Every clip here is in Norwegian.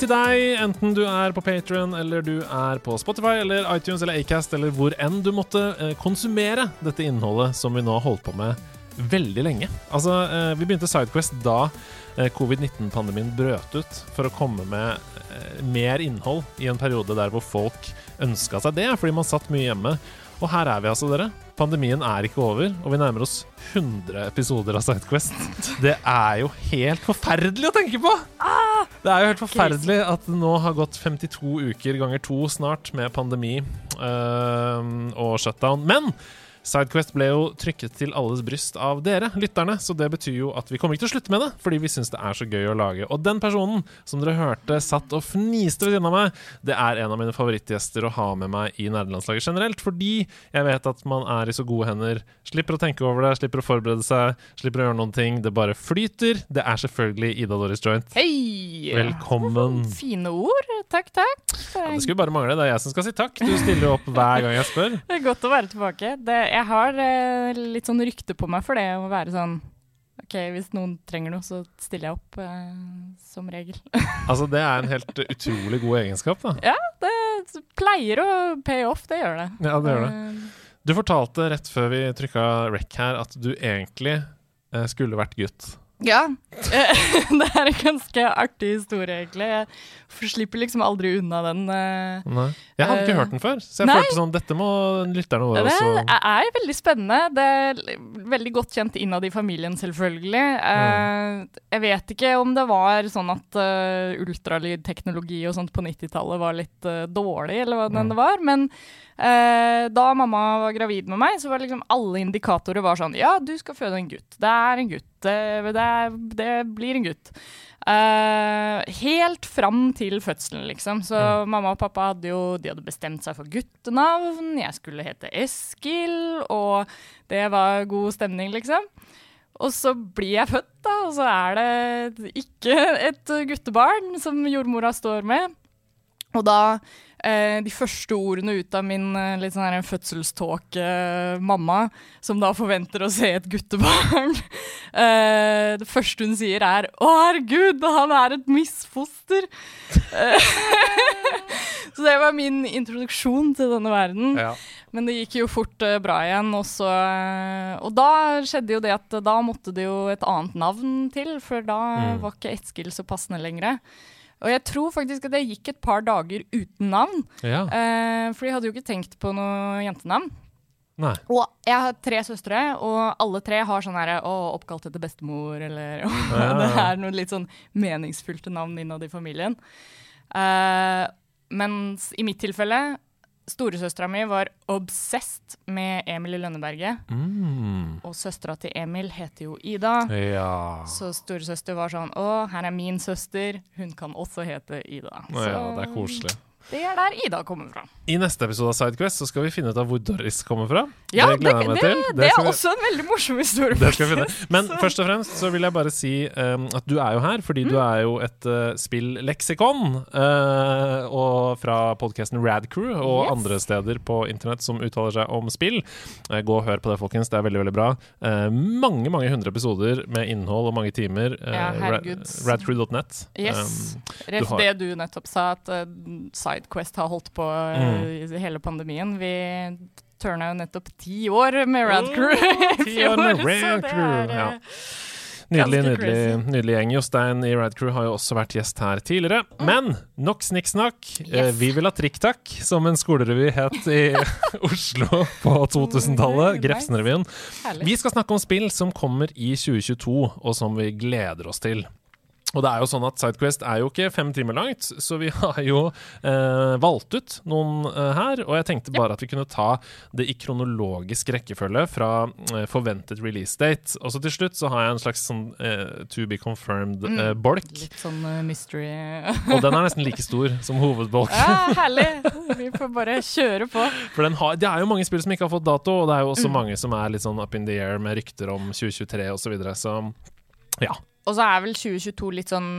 Til deg, enten du er på Patrion, eller du er på Spotify, eller iTunes eller Acast, eller hvor enn du måtte eh, konsumere dette innholdet som vi nå har holdt på med veldig lenge. Altså, eh, Vi begynte Sidequest da eh, covid-19-pandemien brøt ut, for å komme med mer innhold i en periode der hvor folk ønska seg det, fordi man satt mye hjemme. Og her er vi altså, dere. Pandemien er ikke over, og vi nærmer oss 100 episoder av Sidequest. Det er jo helt forferdelig å tenke på! Det er jo helt forferdelig at det nå har gått 52 uker ganger to snart med pandemi øhm, og shutdown. Men Sidequest ble jo trykket til alles bryst av dere, lytterne, så det betyr jo at vi kommer ikke til å slutte med det, fordi vi syns det er så gøy å lage. Og den personen som dere hørte satt og fniste ved siden av meg, det er en av mine favorittgjester å ha med meg i nerdelandslaget generelt, fordi jeg vet at man er i så gode hender. Slipper å tenke over det, slipper å forberede seg, slipper å gjøre noen ting. Det bare flyter. Det er selvfølgelig Ida Doris Joint. Hei! Velkommen. Fine ord. Takk, takk. Ja, det skulle bare mangle. Det er jeg som skal si takk. Du stiller opp hver gang jeg spør. Det er godt å være tilbake. Det, jeg har eh, litt sånn rykte på meg for det å være sånn OK, hvis noen trenger noe, så stiller jeg opp, eh, som regel. Altså, det er en helt utrolig god egenskap, da. ja, det pleier å pay off, det gjør det. Ja, det gjør det. Eh, Du fortalte rett før vi trykka rec her, at du egentlig eh, skulle vært gutt. Ja. Det er en ganske artig historie, egentlig. Jeg slipper liksom aldri unna den. eh, Nei. Jeg hadde ikke Eh, hørt den før, så jeg nei. følte sånn Dette må lytterne våre Det også er, er veldig spennende. Det er veldig godt kjent innad i familien, selvfølgelig. Mm. jeg vet ikke om det var sånn at uh, ultralydteknologi og sånt på 90-tallet var litt dårlig, eller hva Mm. det var. Men eh, da mamma var gravid med meg, så var liksom alle indikatorer var sånn Ja, du skal føde en gutt. Det er en gutt. Det, det, det blir en gutt. Uh, helt fram til fødselen, liksom. Så mamma og pappa hadde jo de hadde bestemt seg for guttenavn. Jeg skulle hete Eskil, og det var god stemning, liksom. Og så blir jeg født, da, og så er det ikke et guttebarn som jordmora står med. Og da eh, de første ordene ut av min eh, litt sånn her fødselståke-mamma, som da forventer å se et guttebarn eh, Det første hun sier, er 'Å, herregud, han er et misfoster'. Eh, så det var min introduksjon til denne verden. ja. Men det gikk jo fort eh, bra igjen. Og, så, eh, og da skjedde jo det at da måtte det jo et annet navn til, for da Mm. var ikke Eskil så passende lenger. Og jeg tror faktisk at det gikk et par dager uten navn. ja. Eh, for de hadde jo ikke tenkt på noe jentenavn. Nei. Og jeg har tre søstre, og alle tre har sånn herre Å, oppkalt etter bestemor, eller ja, Det ja. er noen litt sånn meningsfylte navn innad i familien. Eh, mens i mitt tilfelle Storesøstera mi var obsessed med Emil i Lønneberget. Mm. Og søstera til Emil heter jo Ida. Ja. Så storesøster var sånn Å, her er min søster. Hun kan også hete Ida. Så, ja, det er koselig. Det er der Ida kommer fra. I neste episode av Sidequest så skal vi finne ut av hvor Doris kommer fra. Ja, det gleder jeg meg det, til. det, det er vi- også en veldig morsom historie. Det skal vi finne. Men Så- først og fremst så vil jeg bare si um, at du er jo her fordi Mm. du er jo et uh, spilleksikon. Uh, og fra podkasten Radcrew og Yes. andre steder på internett som uttaler seg om spill. Uh, gå og hør på det, folkens. Det er veldig veldig bra. Mange mange hundre episoder med innhold og mange timer. Uh, Ja. Radcrew.net. Yes. Um, Ref har- det du nettopp sa, at uh, Sidequest har holdt på uh, Mm. i hele pandemien. Vi turna jo nettopp ti år med Radcrew. oh, i ti år med fjor, så det er, ja. uh, Nydelig, nydelig, nydelig gjeng. Jostein i Radcrew har jo også vært gjest her tidligere. Men nok snikksnakk. Eh, Mm. Yes. Vi vil ha Trikktakk, som en skolerevy het i Oslo på 2000-tallet. Nice. Grefsenrevyen. Vi skal snakke om spill som kommer i 2022, og som vi gleder oss til. Og det er jo sånn at Sidequest er jo ikke fem timer langt, så vi har jo eh, valgt ut noen eh, her. Og jeg tenkte bare at vi kunne ta det i kronologisk rekkefølge fra eh, forventet release date. Og så til slutt så har jeg en slags sånn eh, to be confirmed-bolk. Litt sånn eh, mystery. og den er nesten like stor som hovedbolken. ja, herlig! Vi får bare kjøre på. For har, det er jo mange spill som ikke har fått dato, og det er jo også mange som er litt sånn up in the air med rykter om 2023 osv. Så, videre, så ja. Og så er vel 2022 litt sånn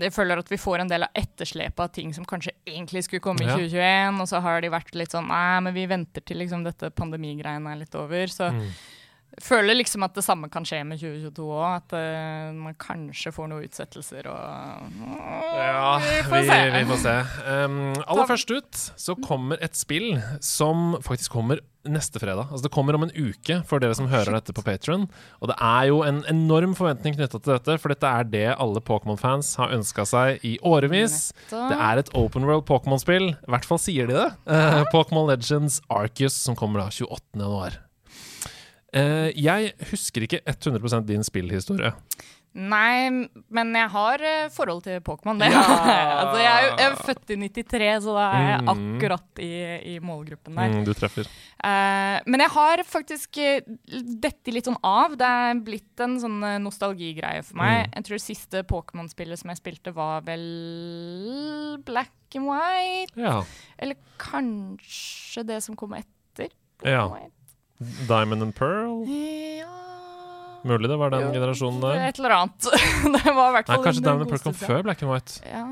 jeg føler at vi får en del av etterslepet av ting som kanskje egentlig skulle komme i 2021, og så har de vært litt sånn Nei, men vi venter til liksom dette pandemigreiene er litt over. Så mm. Føler liksom at det samme kan skje med 2022 òg. At uh, man kanskje får noen utsettelser og uh, Ja, vi får se. Vi, vi får se. Um, aller først ut så kommer et spill som faktisk kommer neste fredag. Altså Det kommer om en uke for dere som hører dette på Patron. Og det er jo en enorm forventning knytta til dette, for dette er det alle Pokémon-fans har ønska seg i årevis. Det er et open world Pokémon-spill, i hvert fall sier de det. Uh, Pokémon Legends Arcus, som kommer da 28.1. Uh, jeg husker ikke 100% din spillhistorie. Nei, men jeg har uh, forhold til Pokémon. Ja. altså, jeg, er jo, jeg er født i 93, så da er jeg mm. akkurat i, i målgruppen der. Mm, du treffer. Uh, men jeg har faktisk dette litt sånn av. Det er blitt en sånn nostalgigreie for meg. Mm. Jeg tror det siste Pokémon-spillet som jeg spilte, var vel Black and White. Ja. Eller kanskje det som kom etter. Black ja. Diamond and Pearl? Ja Mulig det var den jo, generasjonen der. Et eller annet. det var i hvert fall Nei, Kanskje Diamond and Pearl kom før Black and White? Ja.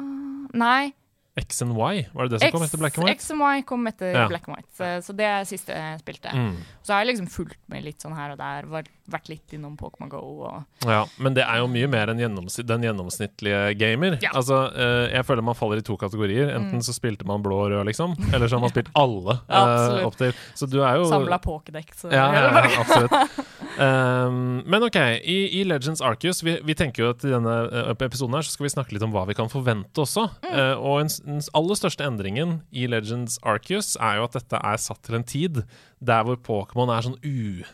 Nei, X and Y, var det det som X, kom etter Black and White? X and Y kom etter ja. Black and White, så, så, det er siste jeg spilte. Mm. Så har jeg liksom fulgt med litt sånn her og der, vært litt innom Pokémon Go. Og ja, men det er jo mye mer enn gjennoms den gjennomsnittlige gamer. Ja. Altså, uh, jeg føler man faller i to kategorier. Enten mm. så spilte man blå og rød, liksom, eller så har man spilt alle uh, opp til. Så du er jo Samla Pokédex. Ja, ja, ja, absolutt. um, men OK, i, i Legends Arcus vi, vi, tenker jo at i denne uh, episoden her så skal vi snakke litt om hva vi kan forvente også. Mm. og den aller største endringen i Legends Arceus er jo at dette er satt til en tid der hvor Pokémon er sånn u...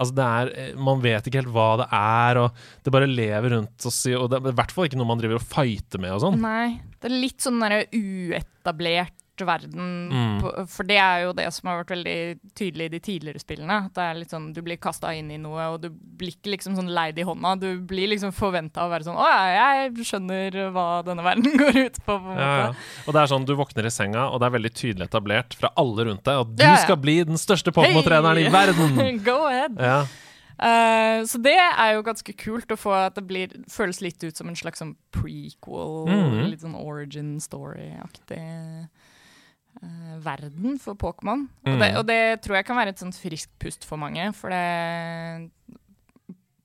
Altså det er, eh, Man vet ikke helt hva det er, og det bare lever rundt oss. Og det er i hvert fall ikke noe man driver og fighter med og sånn. Nei, det er litt sånn uetablert verden. Mm. På, for det er jo det som har vært veldig tydelig i de tidligere spillene. At det er litt sånn, Du blir kasta inn i noe, og du blir ikke liksom sånn leid i hånda. Du blir liksom forventa å være sånn Å ja, jeg skjønner hva denne verden går ut på. på ja, ja. Og det er sånn, Du våkner i senga, og det er veldig tydelig etablert fra alle rundt deg at du ja, skal bli den største Pokémon-treneren hey! i verden! Go ahead! Ja. Uh, så det er jo ganske kult å få at det blir, føles litt ut som en slags sånn prequel, mm. litt sånn origin story-aktig verden for Pokémon. Mm. Og, og, det tror jeg kan være et sånt friskt pust for mange. For det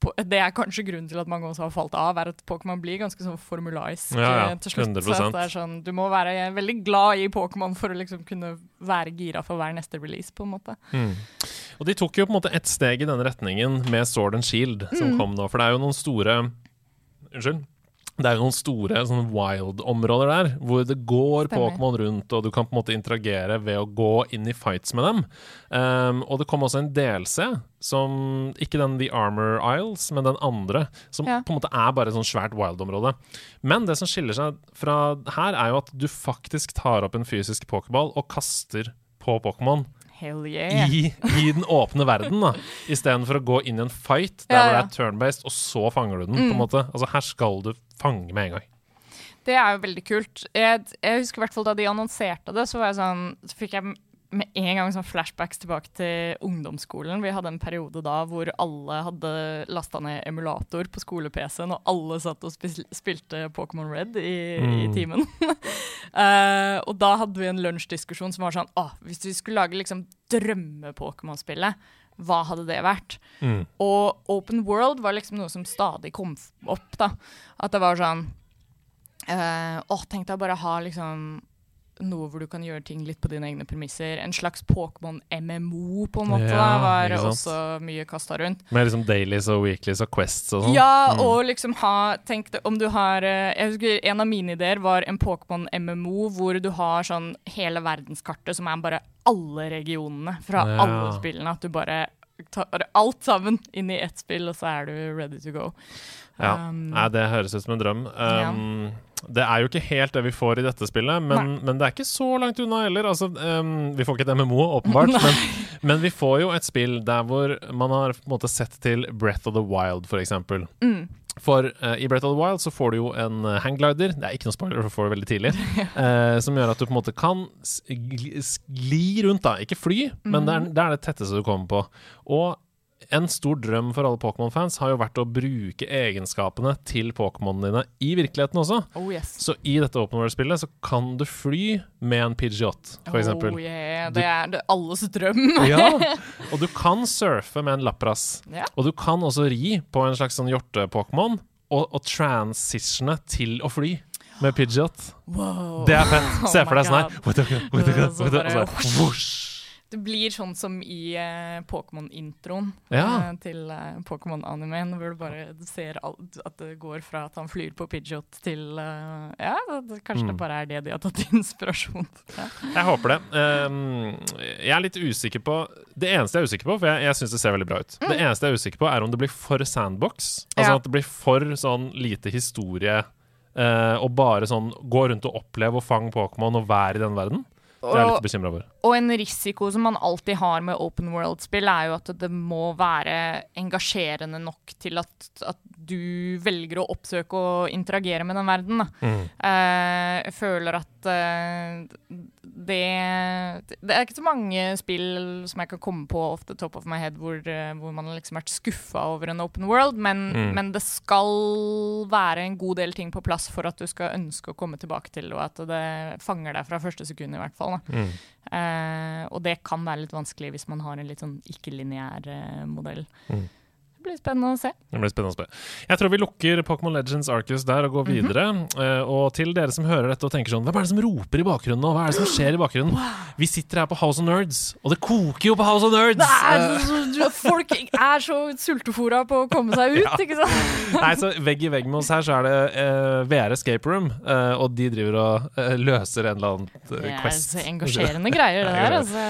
det er kanskje grunnen til at mange også har falt av, er at Pokémon blir ganske sånn formulaisk ja, ja, eh, til slutt. Så det er sånn, du må være veldig glad i Pokémon for å liksom kunne være gira for hver neste release, på en måte. Mm. Og de tok jo på en måte ett steg i denne retningen med Sword and Shield, som mm. kom nå. For det er jo noen store Unnskyld? Det er jo noen store sånn wild-områder der, hvor det går Pokémon rundt, og du kan på en måte interagere ved å gå inn i fights med dem. Um, og det kom også en DLC, som ikke den The Armor Isles, men den andre, som ja. på en måte er bare et sånn svært wild-område. Men det som skiller seg fra her, er jo at du faktisk tar opp en fysisk pokéball og kaster på Pokémon. Yeah. I, I, den åpne verden, da. Istedenfor å gå inn i en fight der ja, ja. det er turn-based, og så fanger du den. Mm. på en mm. måte. Altså Her skal du fange med en gang. Det er jo veldig kult. Jeg, jeg husker i hvert fall da de annonserte det, så, sånn, så fikk jeg med en gang sånn flashbacks tilbake til ungdomsskolen. Vi hadde en periode da hvor alle hadde lasta ned emulator på skole-PC-en, og alle satt og spilte Pokémon Red i, mm. i timen. uh, og da hadde vi en lunsjdiskusjon som var sånn Å, hvis vi skulle lage liksom drømme-Pokémon-spillet, hva hadde det vært? Mm. Og Open World var liksom noe som stadig kom opp. da. At det var sånn uh, oh, tenk deg bare ha liksom noe hvor du kan gjøre ting litt på dine egne premisser. En slags Pokémon-MMO, på en måte, ja, da, var også mye kasta rundt. Med liksom dailies og weeklies og quests og sånn? Ja, mm. og liksom ha Tenk deg om du har eh, Jeg husker En av mine ideer var en Pokémon-MMO hvor du har sånn hele verdenskartet som er bare alle regionene fra ja. alle spillene. At du bare tar alt sammen inn i ett spill, og så er du ready to go. Ja. Um, Nei, det høres ut som en drøm. Um, Det er jo ikke helt det vi får i dette spillet, men, men det er ikke så langt unna heller. Altså, um, vi får ikke et MMO, åpenbart, men, men vi får jo et spill der hvor man har på en måte sett til Breath of the Wild, for eksempel. Mm. For uh, i Breath of the Wild så får du jo en uh, hangglider, det er ikke noe spoiler, for du får det veldig tidlig, uh, som gjør at du på en måte kan skli rundt, da. Ikke fly, men det er, det er det tetteste du kommer på. Og en stor drøm for alle Pokémon-fans har jo vært å bruke egenskapene til Pokémonene dine i virkeligheten også. Oh yes. Så i dette Open World-spillet så kan du fly med en Pidgeot, for eksempel. Oh yeah, det er det alles drøm. Ja, og du kan surfe med en Lapras. Ja. Og du kan også ri på en slags sånn hjorte-Pokémon, og, og transitione til å fly med Pidgeot. Wow. Det er fett. Se Oh for deg sånn her. Det blir sånn som i uh, Pokémon-introen Ja. uh, til uh, Pokémon-animeen, hvor du bare ser alt, at det går fra at han flyr på Pidgeot til Ja, det, kanskje Mm. det bare er det de har tatt inspirasjon fra. Jeg håper det. Um, jeg er litt usikker på Det eneste jeg er usikker på, for jeg, jeg syns det ser veldig bra ut Det eneste jeg er usikker på, er om det blir for sandbox. Altså Mm. Ja. at det blir for sånn lite historie og bare sånn gå rundt og oppleve og fange Pokémon og være i den verden. Det er jeg litt bekymra for. Og en risiko som man alltid har med open world-spill, er jo at det må være engasjerende nok til at, at du velger å oppsøke og interagere med den verden. Mm. Eh, jeg føler at eh, det Det er ikke så mange spill som jeg kan komme på off the top of my head hvor, eh, hvor man har liksom vært skuffa over en open world, men, Mm. men det skal være en god del ting på plass for at du skal ønske å komme tilbake til, og at det fanger deg fra første sekund, i hvert fall. Da. Mm. Eh, og det kan være litt vanskelig hvis man har en litt sånn ikke-lineær eh, modell. Mm. Blir spennende å se. Det blir spennende å se. Jeg tror vi lukker Pokémon Legends Arcus der og går videre. Eh, og til dere som hører dette og tenker sånn Hvem er det som roper i bakgrunnen nå? Hva er det som skjer i bakgrunnen? Vi sitter her på House of Nerds, og det koker jo på House of Nerds! Er, Eh, så- så- folk er så sultefora på å komme seg ut, ikke sant? Nei, så Vegg i vegg med oss her så er det uh, VR Escape Room, eh, og de driver og eh, løser en eller annen quest. Det er så engasjerende greier, det der. Altså.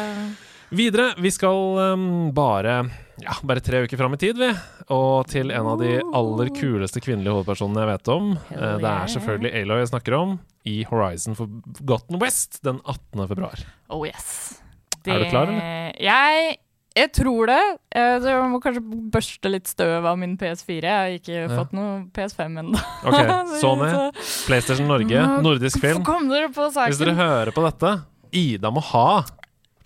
Videre, vi skal um, bare ja, bare tre uker fram i tid, vi. Og til en av de aller kuleste kvinnelige hovedpersonene jeg vet om. Hell Eh, det er selvfølgelig Aloy jeg snakker om, i Horizon Forgotten West den 18. februar. Oh yes. Er du klar, eller? Jeg, jeg tror det. Eh, Så jeg må kanskje børste litt støv av min PS4. Jeg har ikke Ja. fått noe PS5 ennå. Ok, Sony, PlayStation Norge, nordisk film. Kom dere på Hvis dere hører på dette, Ida må ha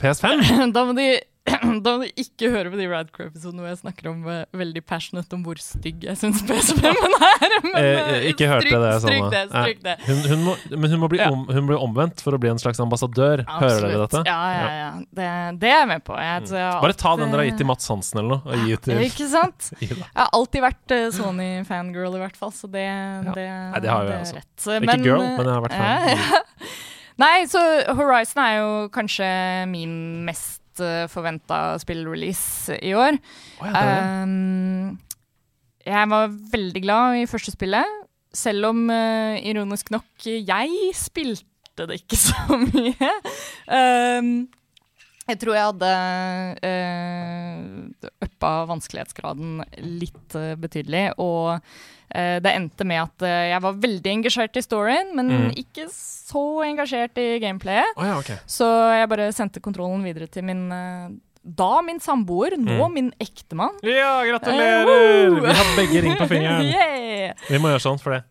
PS5. Da må de da må du ikke høre på de Radcrow-episodene hvor jeg snakker om uh, veldig passionate om hvor stygg jeg syns PS5-en er. Men, eh, ikke hørte stryk, det, Stryk det, stryk det. Hun, hun må, men hun må, bli Ja. om, hun blir omvendt for å bli en slags ambassadør. Hører dere dette? Ja, ja, ja. Det, det er jeg med på. Jeg, så jeg Bare ta den dere har gitt til Mats Hansen eller noe, og gi til Ikke sant? Jeg har alltid vært uh, Sony-fangirl, i hvert fall, så det, det, Nei, det har jo jeg også. rett. Ikke Ikke girl, men jeg har vært fan. ja. Nei, så Horizon er jo kanskje min mest uh, forventa spillrelease i år. Oh, ja. Um, jeg var veldig glad i første spillet, selv om uh, ironisk nok jeg spilte det ikke så mye. Um, jeg tror jeg hadde uh, uppa vanskelighetsgraden litt uh, betydelig, og uh, det endte med at uh, jeg var veldig engasjert i storyen, men Mm. ikke så engasjert i gameplayet. Oh, ja, okay. Så jeg bare sendte kontrollen videre til min eh, da min samboer, nå Mm. min ektemann. Ja, gratulerer! Eh! Vi har begge ring på fingeren. Yeah! Vi må gjøre sånn, for det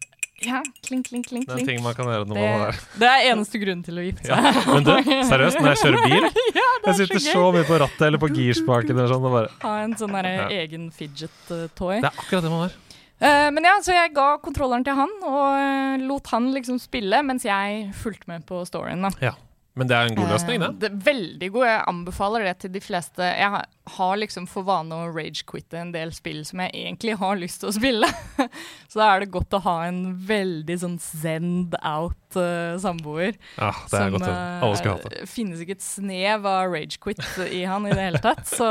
Ja, klink, klink, klink. Det er en ting man kan gjøre når Det, man er det er eneste grunnen til å gifte Ja. Men du, seriøst, når jeg kjører bil ja, Jeg er sitter så så mye på rattet eller på girspaken eller sånn og bare Ha en sånn Ja. egen fidget-toy. Det er akkurat det man har. Uh, men ja, så jeg ga kontrolleren til han, og eh, lot han liksom spille mens jeg fulgte med på storyen. da. Ja. Men det er en god løsning, Eh, det. det er veldig god. Jeg anbefaler det til de fleste. Jeg har, liksom for vane å rage-quitte en del spill som jeg egentlig har lyst til å spille. Så da er det godt å ha en veldig sånn zend out uh, samboer. Ja, det er godt. det. eh, Alle skal ha det. finnes ikke et snev av rage-quit i han i det hele tatt. Så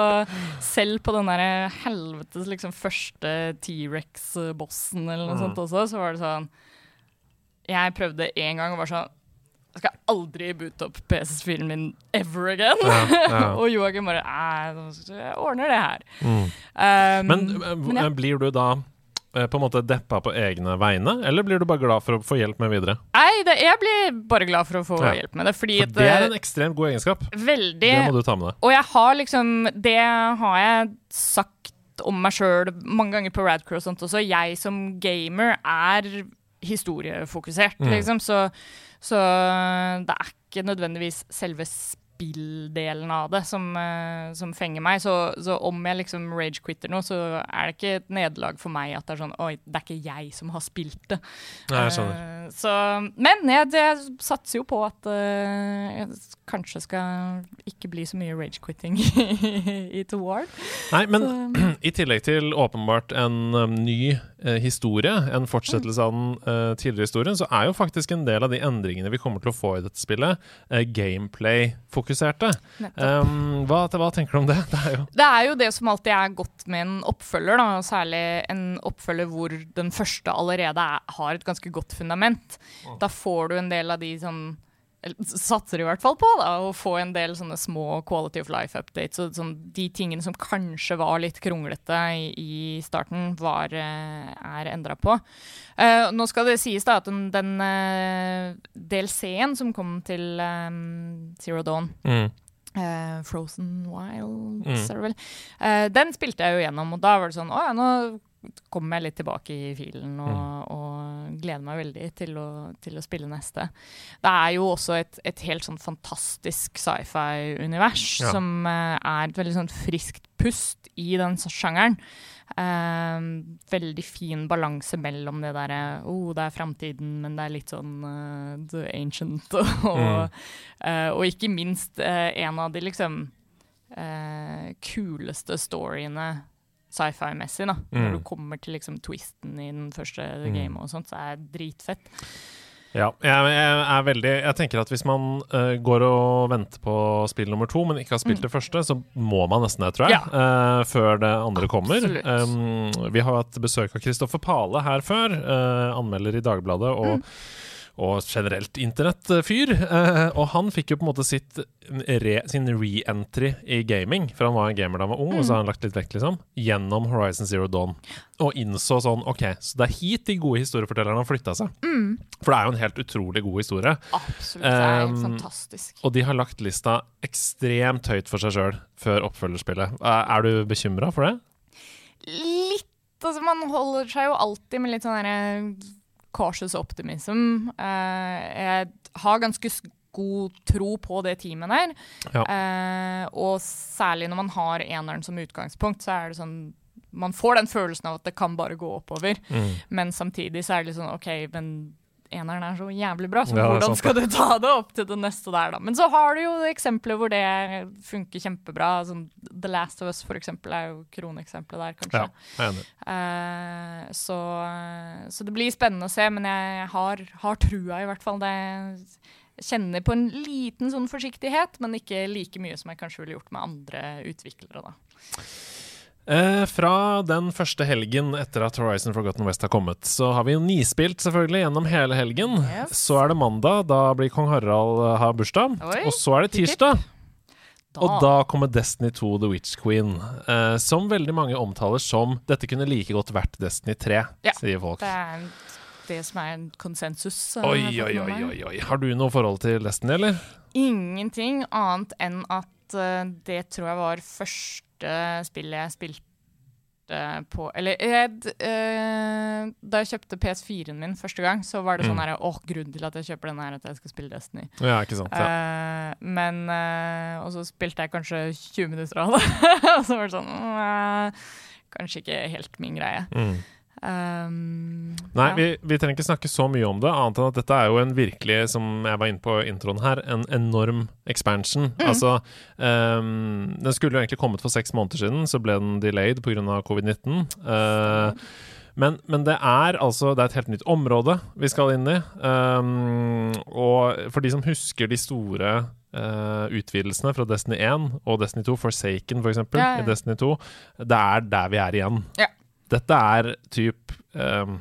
selv på den der helvetes liksom første T-rex-bossen eller noe Mm. sånt også, så var det sånn Jeg prøvde én gang og var sånn Jeg skal aldri boote opp PS4-en min ever again. Ja, ja. og Joakim bare jeg ordner det her. Mm. Um, Men, eh, men ja. blir du da eh, på en måte deppa på egne vegne, eller blir du bare glad for å få hjelp med videre? Nei, det, jeg blir bare glad for å få Ja. hjelp med det, fordi For det er eh, en ekstremt god egenskap. veldig Det må du ta med deg. Og jeg har liksom Det har jeg sagt om meg sjøl mange ganger på Radcrow og sånt også. Jeg som gamer er historiefokusert, Mm. liksom. Så, så det er ikke nødvendigvis selve spilldelen av det som, eh, som fenger meg. Så, så om jeg liksom rage-quitter nå, så er det ikke et nederlag for meg at det er sånn Oi, det er ikke jeg som har spilt det. Nei, jeg skjønner. Uh, så, men jeg, jeg satser jo på at uh, jeg kanskje skal ikke bli så mye rage-quitting i, i Toward. Nei, men i tillegg til åpenbart en um, ny historie, en fortsettelse av den uh, tidligere historien, så er jo faktisk en del av de endringene vi kommer til å få i dette spillet, uh, gameplay-fokuserte. Um, hva, hva tenker du om det? Det er jo det er jo det som alltid er godt med en oppfølger, da, særlig en oppfølger hvor den første allerede er, har et ganske godt fundament. Da får du en del av de sånn Satser i hvert fall på da, å få en del sånne små quality of life updates. Så, sånn, de tingene som kanskje var litt kronglete i, i starten, var, eh, er endra på. Uh, nå skal det sies da at den, den eh, DLC-en som kom til um, Zero Dawn mm. Uh, Frozen Wilds, Mm. er det vel. Uh, den spilte jeg jo gjennom, og da var det sånn Å ja, nå kommer jeg litt tilbake i filen og, Mm. og gleder meg veldig til å, til å spille neste. Det er jo også et, et helt sånn fantastisk sci-fi-univers Ja. som eh, er et veldig sånn friskt pust i den sjangeren. Eh, veldig fin balanse mellom det derre oh, det er framtiden, men det er litt sånn uh, the ancient og, Mm. uh, og ikke minst uh, en av de liksom kuleste storyene sci-fi-messig, da. Mm. Når du kommer til liksom twisten i den første Mm. gamet og sånt, så er det dritfett. Ja, jeg, jeg er veldig Jeg tenker at hvis man uh, går og venter på spill nummer to, men ikke har spilt det første, så må man nesten det, tror jeg. eh, før det andre kommer. Um, vi har hatt besøk av Kristoffer Pale her før, Uh, anmelder i Dagbladet og, og generelt internettfyr. eh, og han fikk jo på en måte sitt re, sin re-entry i gaming, for han var en gamer da han var ung, og så har han lagt litt vekk, liksom, gjennom Horizon Zero Dawn. Og innså sånn OK, så det er hit de gode historiefortellerne har flytta seg. For det er jo en helt utrolig god historie. Absolutt. Det er helt Um, fantastisk. Og de har lagt lista ekstremt høyt for seg sjøl før oppfølgerspillet. Er er du bekymra for det? Litt Altså, man holder seg jo alltid med litt sånn derre cautious optimism. Eh, jeg har ganske god tro på det teamet der. Ja. Eh, og særlig når man har eneren som utgangspunkt, så er det sånn Man får den følelsen av at det kan bare gå oppover, men samtidig så er det litt sånn OK, men eneren er så jævlig bra, så Ja, hvordan sant, skal du ta det opp til det neste der, da? Men så har du jo eksempler hvor det funker kjempebra. Sånn The Last of Us, for eksempel, er jo kroneksempelet der, kanskje. Ja. Eh, så, så det blir spennende å se, men jeg har, har trua, i hvert fall. Det, kjenner på en liten sånn forsiktighet, men ikke like mye som jeg kanskje ville gjort med andre utviklere. da. Eh, fra den første helgen etter at Horizon Forgotten West har kommet, så har vi jo nispilt selvfølgelig gjennom hele helgen. Yes. Så er det mandag, da blir kong Harald eh, ha bursdag. Oi, og så er det tirsdag, Da, og da kommer Destiny 2 The Witch Queen. Eh, som veldig mange omtaler som Dette kunne like godt vært Destiny 3, Ja, sier folk. Det er det som er en konsensus. eh, Oi, oi, oi, oi, oi. Har du noe forhold til Destiny, eller? Ingenting annet enn at eh, det tror jeg var første spillet jeg spilte på Eller jeg, eh, da jeg kjøpte PS4-en min første gang, så var det sånn Mm. her Åh, grunnen til at jeg kjøper den, er at jeg skal spille Destiny. Ja, ikke sant. Ja. Eh, men eh, Og så spilte jeg kanskje 20 minutter av det, og så var det sånn Kanskje ikke helt min greie. Mm. Um, Nei, ja. vi, vi trenger ikke snakke så mye om det, annet enn at dette er jo en virkelig, som jeg var inne på introen her, en enorm expansion. Mm. Altså um, Den skulle jo egentlig kommet for seks måneder siden, så ble den delayed pga. covid-19. Uh, men, men det er altså Det er et helt nytt område vi skal inn i. Um, og for de som husker de store uh, utvidelsene fra Destiny 1 og Destiny 2, Forsaken f.eks., eksempel, Ja, ja. i Destiny 2, det er der vi er igjen. Ja. Dette er typ um,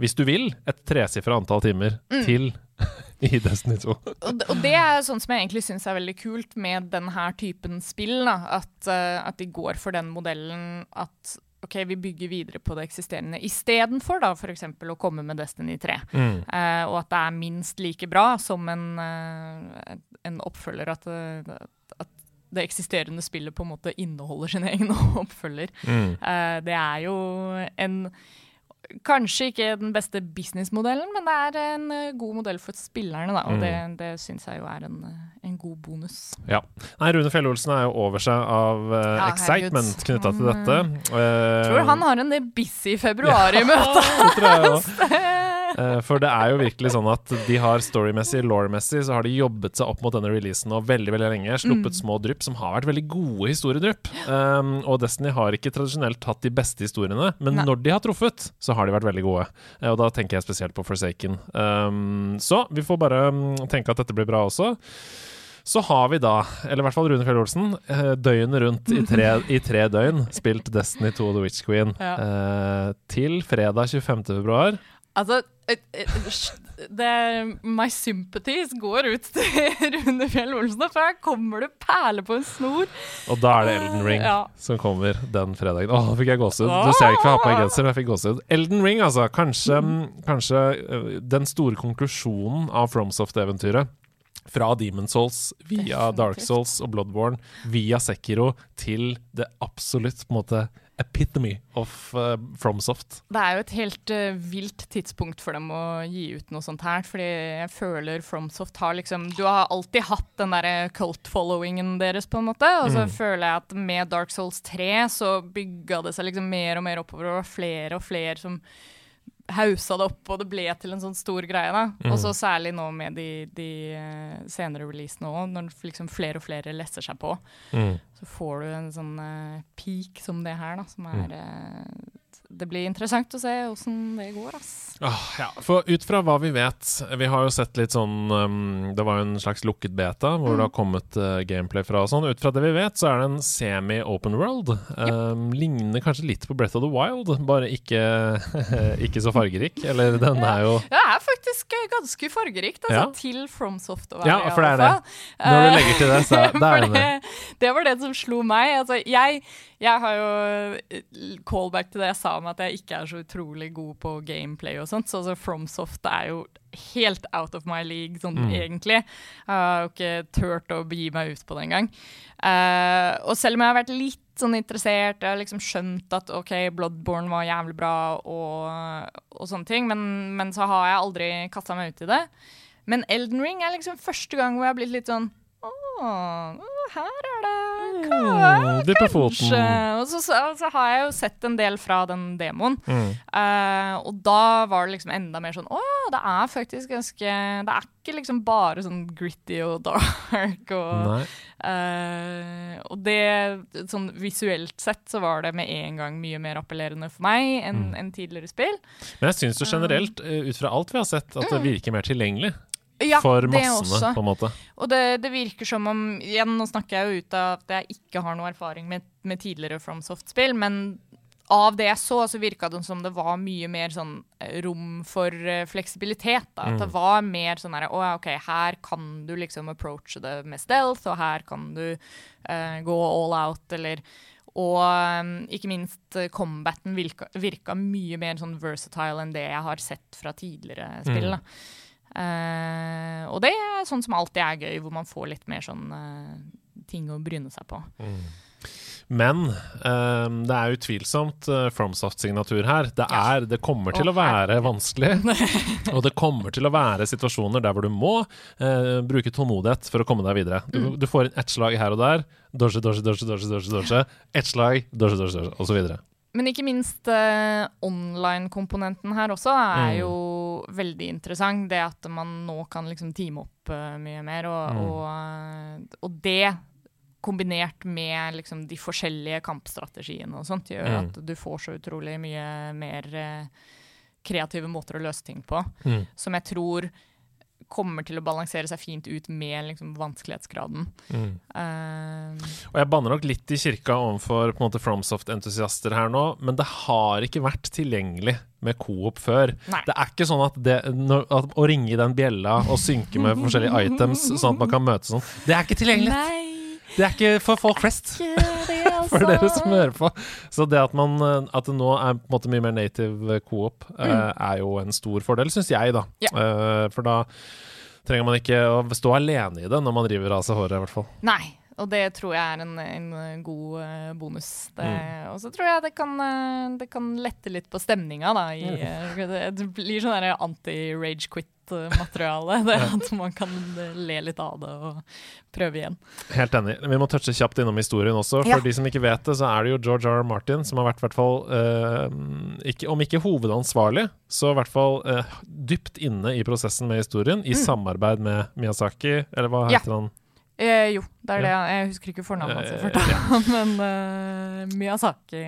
Hvis du vil, et tresifra antall timer Mm. til i Destiny 2. Og, det- er sånn som jeg egentlig syns er veldig kult med denne typen spill. Da. At, eh, at de går for den modellen at OK, vi bygger videre på det eksisterende istedenfor f.eks. å komme med Destiny 3. Mm. Uh, og at det er minst like bra som en, uh, en oppfølger. At, at det eksisterende spillet på en måte inneholder sin egen oppfølger. Mm. Uh, det er jo en Kanskje ikke den beste businessmodellen, men det er en eh, god modell for spillerne, da. Og Mm. det, det syns jeg jo er en, eh, en god bonus. Ja. Nei, Rune Fjell-Olsen er jo over seg av uh, Ja, excitement knytta til dette. Jeg tror han har en busy februar i møte. det Eh, For det er jo virkelig sånn at de har storymessig, law-messig, så har de jobbet seg opp mot denne releasen nå veldig veldig lenge. Sluppet små drypp som har vært veldig gode historiedrypp. Um, og Destiny har ikke tradisjonelt hatt de beste historiene, men Nei. når de har truffet, så har de vært veldig gode. Eh, og da tenker jeg spesielt på Forsaken. Um, så vi får bare mm, tenke at dette blir bra også. Så har vi da, eller i hvert fall Rune Fjell Olsen, eh, døgnet rundt i tre, i tre døgn spilt Destiny 2 The Witch Queen. Ja. uh, til fredag 25. februar. Altså det, My sympathies går ut til Rune Fjell Olsen, for her kommer det perler på en snor. Og da er det Elden Ring Ja. som kommer den fredagen. Åh, nå fikk jeg gåsehud. Du ser ikke for jeg har på meg genser, men jeg fikk gåsehud. Elden Ring, altså. Kanskje, kanskje øh, den store konklusjonen av FromSoft-eventyret. Fra Demon Souls via Definitivt. Dark Souls og Bloodborne via Sekiro til det absolutt på en måte epitome of uh, FromSoft. Det er jo et helt uh, vilt tidspunkt for dem å gi ut noe sånt her. Fordi jeg føler FromSoft har liksom Du har alltid hatt den derre cult-followingen deres, på en måte. Og så Mm. føler jeg at med Dark Souls 3 så bygga det seg liksom mer og mer oppover. Og flere og flere som hausa det opp, og det ble til en sånn stor greie. da. Mm. Og så særlig nå med de, de eh, senere releasene òg, når liksom flere og flere lesser seg på. Mm. Så får du en sånn uh, peak som det her, da, som Mm. er eh, Det blir interessant å se åssen det går, ass. Ah, ja, for ut fra hva vi vet Vi har jo sett litt sånn um, Det var jo en slags lukket beta hvor det har kommet uh, gameplay fra og sånn. Ut fra det vi vet, så er det en semi-open world. Um, ligner kanskje litt på Breath of the Wild, bare ikke, ikke så fargerik. Eller den er jo Det er faktisk eh, ganske fargerikt, altså, Ja. til FromSoft å være Ja, for det er det. Når du legger til det, så det er det. det, det var det som slo meg. Altså, jeg, jeg har jo eh, callback til det jeg sa om at jeg ikke er så utrolig god på gameplay og sånt, så altså, FromSoft er jo helt out of my league sånn Mm. egentlig. Jeg har jo ikke turt å begi meg ut på det engang. Eh, og selv om jeg har vært litt sånn interessert, jeg har liksom skjønt at OK, Bloodborne var jævlig bra og, og sånne ting, men, men så har jeg aldri kasta meg ut i det. Men Elden Ring er liksom første gang hvor jeg har blitt litt sånn Å, her er det Mm, Dyppe foten. Kanskje. Og så, så, så har jeg jo sett en del fra den demoen. Mm. Uh, og da var det liksom enda mer sånn Å ja, det er faktisk ganske Det er ikke liksom bare sånn gritty og dark og eh, Og det Sånn visuelt sett så var det med en gang mye mer appellerende for meg enn Mm. en tidligere spill. Men jeg syns jo generelt, uh, ut fra alt vi har sett, at det virker mer tilgjengelig Ja, for massene, på en måte. Og det, det virker som om Igjen, nå snakker jeg jo ut av at jeg ikke har noe erfaring med, med tidligere FromSoft-spill, men av det jeg så, så virka det som det var mye mer sånn eh, rom for uh, fleksibilitet. Da. At det var mer sånn her Å ja, OK, her kan du liksom approache det med stealth, og her kan du uh, gå all out, eller og um, ikke minst uh, combaten virka, virka mye mer sånn versatile enn det jeg har sett fra tidligere spill. Da. Eh, og det er sånn som alltid er gøy, hvor man får litt mer sånn eh, ting å bryne seg på. Men ehm, det er utvilsomt uh, FromSoft-signatur her. Det, er, det kommer til Å, å være vanskelig. og det kommer til å være situasjoner der hvor du må eh, bruke tålmodighet for å komme deg videre. Du, Mm. du får inn ett slag her og der. Dodge, dodge, dodge, dodge, dodge, dodge. Ett slag, dodge, dodge, dodge, videre. Men ikke minst eh, online-komponenten her også er Mm. jo veldig interessant. Det at man nå kan liksom teame opp uh, mye mer, og, Mm. og, eh, og det kombinert med liksom de forskjellige kampstrategiene og sånt, gjør Mm. at du får så utrolig mye mer eh, kreative måter å løse ting på. Mm. som jeg tror kommer til å balansere seg fint ut med liksom, vanskelighetsgraden. Mm. Uh, Og jeg banner nok litt i kirka overfor FromSoft-entusiaster her nå, men det har ikke vært tilgjengelig med coop før. Nei. Det er ikke sånn at, det, at å ringe i den bjella og synke med forskjellige items, sånn at man kan møtes sånn, det er ikke tilgjengelig! nei, Det er ikke for folk flest. det, altså. For dere som hører på. Så det at, man, eh, at det nå er på en måte mye mer native coop, eh, er jo en stor fordel, syns jeg, da. Ja. Eh, for da trenger man ikke å stå alene i det når man river av seg håret, i hvert fall. Nei, og det tror jeg er en, en god eh, bonus. Det, Mm. Og så tror jeg det kan, eh, det kan lette litt på stemninga, da. I, Mm. eh, det, blir sånn anti-rage quit-materiale. Det At man kan eh, le litt av det og prøve igjen. Helt enig. Vi må touche kjapt innom historien også. For Ja. de som ikke vet det, så er det jo George R. R. Martin som har vært, hvert fall, eh, ikke, om ikke hovedansvarlig, så i hvert fall eh, dypt inne i prosessen med historien, i samarbeid med Miyazaki, eller hva Ja. heter han? Eh, jo, det er det. Jeg husker ikke fornavnet hans, Eh, i farta, men uh, Miyazaki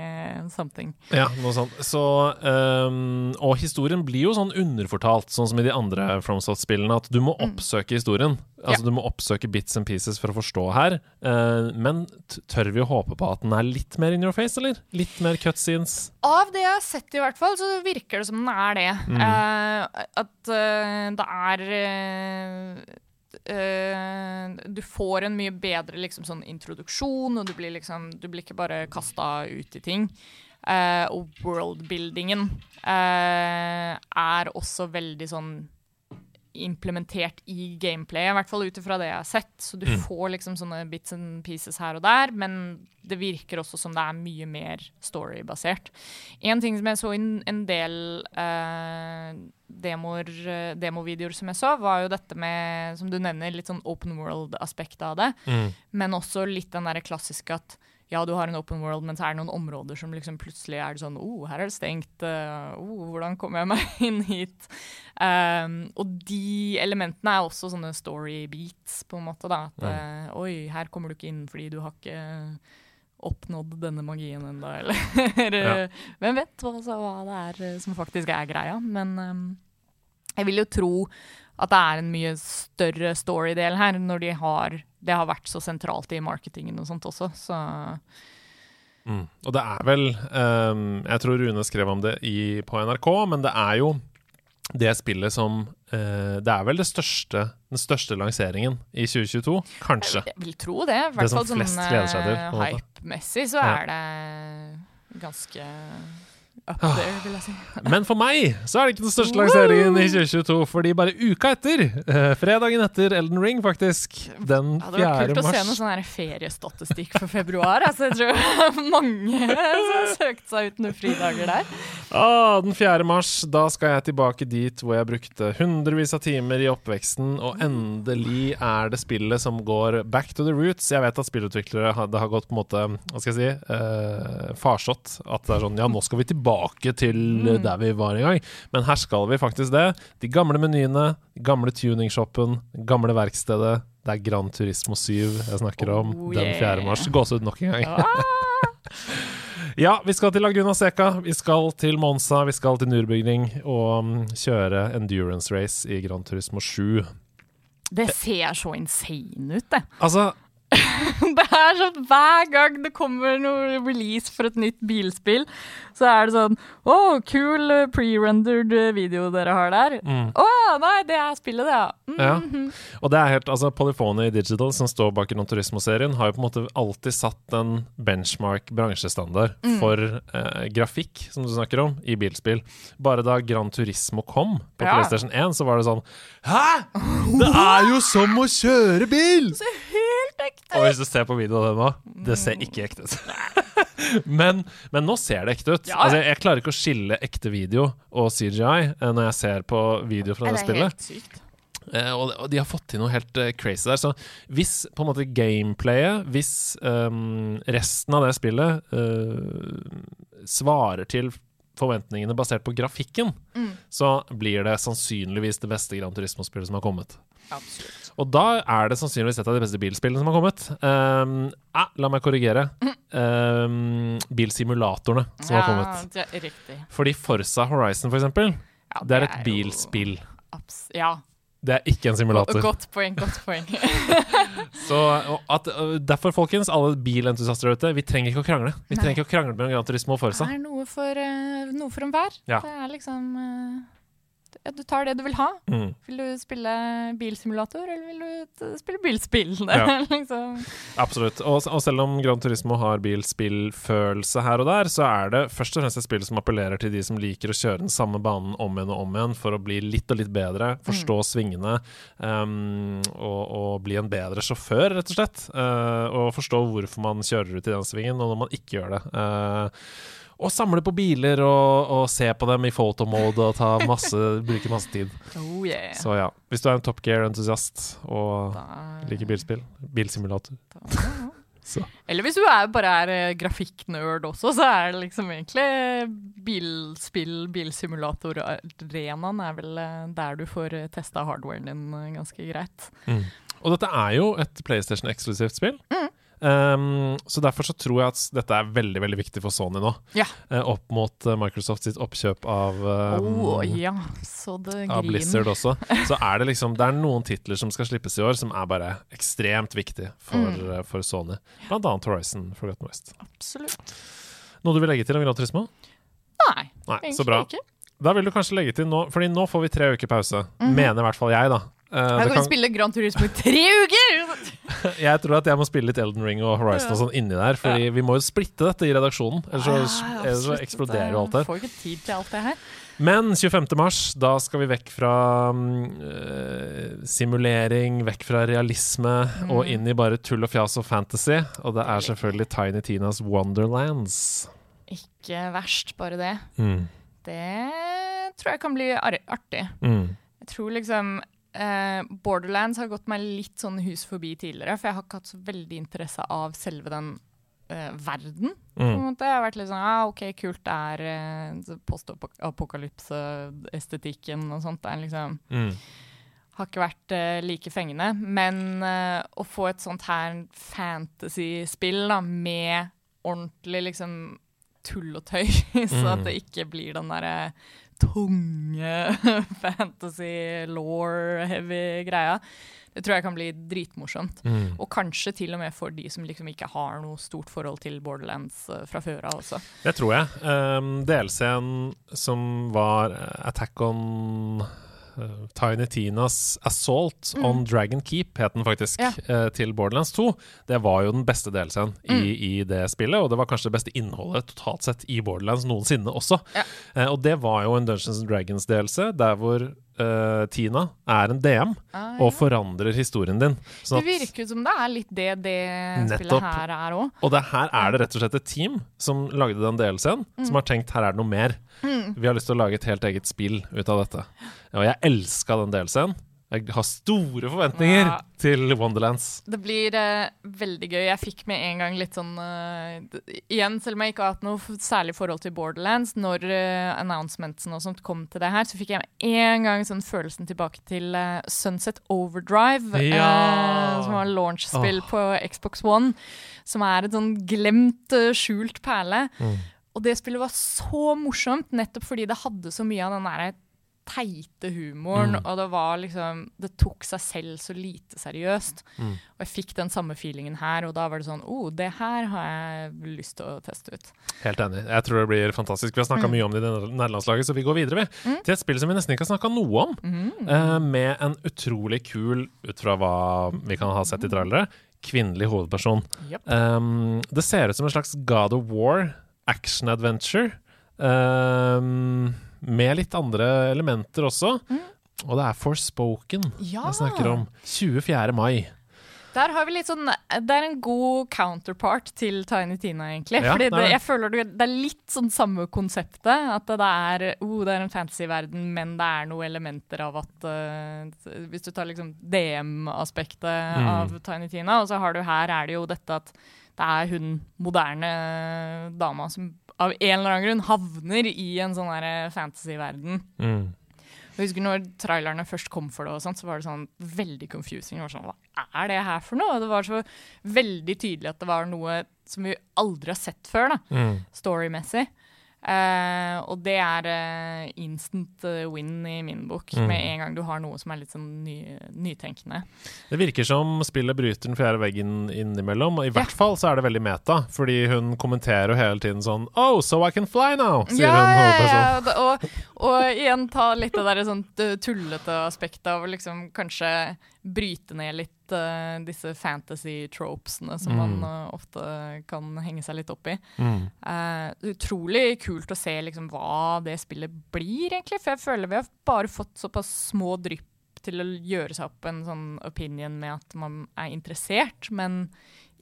something. Ja, noe sånt. Så, um, og historien blir jo sånn underfortalt, sånn som i de andre FromSoft-spillene, at du må oppsøke historien. Altså Ja. Du må oppsøke bits and pieces for å forstå her. Uh, men tør vi å håpe på at den er litt mer in your face, eller? Litt mer cutscenes? Av det jeg har sett, i hvert fall, så virker det som den er det. Mm. Uh, at det er eh, Du får en mye bedre liksom, sånn introduksjon, og du blir, liksom, du blir ikke bare kasta ut i ting. Uh, og worldbuildingen uh, er også veldig sånn implementert i gameplayet, i hvert fall ut ifra det jeg har sett. Så du Mm. får liksom sånne bits and pieces her og der, men det virker også som det er mye mer storybasert. En ting som jeg så i en- del uh, demoer, eh, demovideoer som jeg så, var jo dette med, som du nevner, litt sånn open world-aspektet av det. Men også litt den der klassiske at ja, du har en open world, men så er det noen områder som liksom plutselig er det sånn oh, her er det stengt. eh, oh, hvordan kommer jeg meg inn hit? Um, og de elementene er også sånne story beats, på en måte. da. At uh, oi, her kommer du ikke inn fordi du har ikke oppnådd denne magien ennå, eller Ja. Hvem vet hva, så, hva det er eh, som faktisk er greia. Men um, jeg vil jo tro at det er en mye større story-del her, når de har, det har vært så sentralt i marketingen og sånt også. Så Mm. Og det er vel um, Jeg tror Rune skrev om det i, på NRK, men det er jo det spillet som uh, Det er vel det største, den største lanseringen i 2022, kanskje. jeg vil tro det. I hvert fall sånn måte. hype-messig så Ja. er det ganske up Ah. there, vil jeg si. Men for meg så er det ikke den største lanseringen i 2022, fordi bare uka etter, eh, fredagen etter Elden Ring, faktisk, den Det hadde vært 4. kult å se noe mars sånn feriestatistikk for februar. Altså, jeg tror mange som har søkt seg ut noen fridager der. Ah, den 4. mars, da skal jeg tilbake dit hvor jeg brukte hundrevis av timer i oppveksten, og endelig er det spillet som går back to the roots. Jeg vet at spillutviklere det har gått på en måte, hva skal jeg si, eh, farsott. At det er sånn, ja, nå skal vi tilbake til mm. der vi var en gang. Men her skal vi faktisk det. De gamle menyene, gamle tuningshoppen, gamle verkstedet. Det er Gran Turismo 7 jeg snakker om Oh, den 4. yeah. mars. Gåsehud nok en gang. Ja. Ja, vi skal til Laguna Seca, vi skal til Monza, vi skal til Nürburgring og mm, kjøre endurance race i Gran Turismo 7. Det ser så insane ut, det. Altså, Det er sånn Hver gang det kommer noe release for et nytt bilspill, så er det sånn Å, kul cool pre-rendered video dere har der. Å nei, det er spillet, det, ja. Mm, Ja. mhm. og det er helt, altså Polyphony Digital, som står bak Gran Turismo-serien, har jo på en måte alltid satt en benchmark bransjestandard for eh, grafikk, som du snakker om, i bilspill. Bare da Gran Turismo kom på Ja. PlayStation 1, så var det sånn Hæ?! Det er jo som å kjøre bil! Helt ekte. Og hvis du ser på videoen av det nå, det ser ikke ekte ut. men, men nå ser det ekte ut. Ja. Altså, jeg, klarer ikke å skille ekte video og CGI eh, når jeg ser på video fra det det spillet. helt sykt. Uh, og, de har fått til noe helt uh, crazy der. Så hvis på en måte gameplayet, hvis um, resten av det spillet uh, svarer til forventningene basert på grafikken, Mm. så blir det sannsynligvis det beste Gran Turismo-spillet som har kommet. Absolutt. Og da er det sannsynligvis et av de beste bilspillene som har kommet. Um, eh, la meg korrigere. Um, bilsimulatorene som har kommet. Ja, det er riktig. Fordi Forsa Horizon, for eksempel, Ja, det er et er bilspill. Ja. Det er ikke en simulator. Godt poeng, godt poeng. Så at, Derfor, folkens, alle bilentusiaster der ute, vi trenger ikke å krangle. Vi Nei. trenger ikke å krangle mellom Gran Turismo og Forsa. Det er noe for, uh, noe for enhver. Ja. Det er liksom uh, ja, Du tar det du vil ha. Mm. Vil du spille bilsimulator, eller vil du spille bilspill? Ja. liksom Absolutt. Og, og selv om Gran Turismo har bilspillfølelse her og der, så er det først og fremst et spill som appellerer til de som liker å kjøre den samme banen om igjen og om igjen for å bli litt og litt bedre, forstå svingene um, og, og bli en bedre sjåfør, rett og slett. Uh, og forstå hvorfor man kjører ut i den svingen, og når man ikke gjør det. Uh, og samle på biler og, og se på dem i photomode og ta masse, bruke masse tid. Oh yeah. Så ja, hvis du er en Top Gear-entusiast og Da- liker bilspill, bilsimulator da- Så. Eller hvis du er, bare er eh, grafikknerd også, så er det liksom egentlig bilspill, bilsimulator-arenaen er vel eh, der du får eh, testa hardwaren din eh, ganske greit. Mm. Og dette er jo et PlayStation-eksklusivt spill. Um, så derfor så tror jeg at dette er veldig veldig viktig for Sony nå. Ja. Uh, opp mot eh, Microsoft sitt oppkjøp av, um, oh, ja, så det av. Blizzard også. Så er det liksom Det er noen titler som skal slippes i år som er bare ekstremt viktig for, Mm. eh, for Sony. Blant annet Horizon Forgotten West. Absolutt. Noe du vil legge til om Gran Turismo? Nei, Nei, egentlig ikke. Da vil du kanskje legge til nå Fordi nå får vi tre uker pause. Mhm. Mener i hvert fall jeg, da. Eh, Jeg kan kan- spille Grand Turismo i tre uker! Jeg tror at jeg må spille litt Elden Ring og Horizon og sånn inni der, Fordi vi må jo splitte dette i redaksjonen. Ellers så, ellers så eksploderer jo alt her. Får ikke tid til alt det her. Men 25. mars, da skal vi vekk fra mm, eh, simulering, vekk fra realisme og inn i bare tull og fjas og fantasy. Og det er selvfølgelig Tiny Tinas Wonderlands. Ikke verst, bare det. Mm. Det tror jeg kan bli artig. Mm. Jeg tror liksom eh, Borderlands har gått meg litt sånn hus forbi tidligere, for jeg har ikke hatt så veldig interesse av selve den eh, verden. På en Mm. måte. Jeg har vært litt sånn ah, OK, kult, det er eh, postapokalypse-estetikken og sånt. Det er liksom Mm. har ikke vært eh, like fengende. Men eh, å få et sånt her fantasy-spill da, med ordentlig liksom tull og tøy, så Mm. at det ikke blir den derre tunge fantasy law-heavy greia. Det tror jeg kan bli dritmorsomt. Mm. Og kanskje til og med for de som liksom ikke har noe stort forhold til Borderlands eh, fra før av også. Det tror jeg. Um, DLC-en som var Attack on Tiny Tinas Assault on Dragon Keep, het den faktisk, Mm. Ja. eh, til Borderlands 2. Det var jo den beste delscenen mm. i, Mm. i det spillet, og det var kanskje det beste innholdet totalt sett i Borderlands noensinne også. Ja. Eh, og det var jo en Dungeons and Dragons-delelse der hvor eh, Tina er en DM Ah, og forandrer historien din. Sånn Det virker som det er litt det det Nettopp. spillet her er òg. Og det her er det rett og slett et team som lagde den DLC-en, Mm. som har tenkt her er det noe mer. Vi har lyst til å lage et helt eget spill ut av dette. Og jeg elska den DLC-en. Jeg har store forventninger Ja. til Wonderlands. Det blir eh, veldig gøy. Jeg fikk med en gang litt sånn uh, Igjen, selv om jeg ikke har hatt noe særlig forhold til Borderlands, når uh, announcementsen og sånt kom til det her, så fikk jeg med en gang sånn følelsen tilbake til uh, Sunset Overdrive, Ja! eh, som var launch-spill på Xbox One, som er et sånn glemt, eh, skjult perle. Mm. Og det spillet var så morsomt, nettopp fordi det hadde så mye av den derre teite humoren, Mm. og det var liksom Det tok seg selv så lite seriøst. Mm. Og jeg fikk den samme feelingen her, og da var det sånn oh, det her har jeg lyst til å teste ut. Helt enig. Jeg tror det blir fantastisk. Vi har snakka Mm. mye om det i neder- nederlandslaget, så vi går videre vi. til et spill som vi nesten ikke har snakka noe om. Mm. eh, med en utrolig kul, ut fra hva vi kan ha sett i trailere, kvinnelig hovedperson. Yep. Um, det ser ut som en slags God of War action-adventure. Um, med litt andre elementer også. Mm. Og det er Forspoken Ja! jeg snakker om. 24. mai. Der har vi litt sånn Det er en god counterpart til Tiny Tina, egentlig. Ja, Fordi det jeg føler det, det er litt sånn samme konseptet. At det er, oh, det er en fantasyverden, men det er noen elementer av at uh, Hvis du tar liksom DM-aspektet Mm. av Tiny Tina, og så har du her er det jo dette at det er hun moderne dama som av en eller annen grunn havner i en sånn fantasy-verden. Mm. Jeg husker når trailerne først kom for det, og sånt, så var det sånn veldig confusing. Det var sånn, Hva er det her for noe? Og det var så veldig tydelig at det var noe som vi aldri har sett før, da, Mm. storymessig. Eh, og det er uh, instant eh, win i min bok, Mm. med en gang du har noe som er litt sånn ny, nytenkende. Det virker som spillet bryter den fjerde veggen innimellom. Og I hvert fall så er det veldig meta, fordi hun kommenterer jo hele tiden sånn Oh, so I can fly now! sier ja, hun ja, ja, og, og igjen ta litt det der sånn tullete aspektet av liksom kanskje bryte ned litt uh, disse fantasy-tropesene som Mm. man uh, ofte kan henge seg litt opp i. Mm. Uh, utrolig kult å se liksom hva det spillet blir, egentlig. For jeg føler vi har bare fått såpass små drypp til å gjøre seg opp en sånn opinion med at man er interessert, men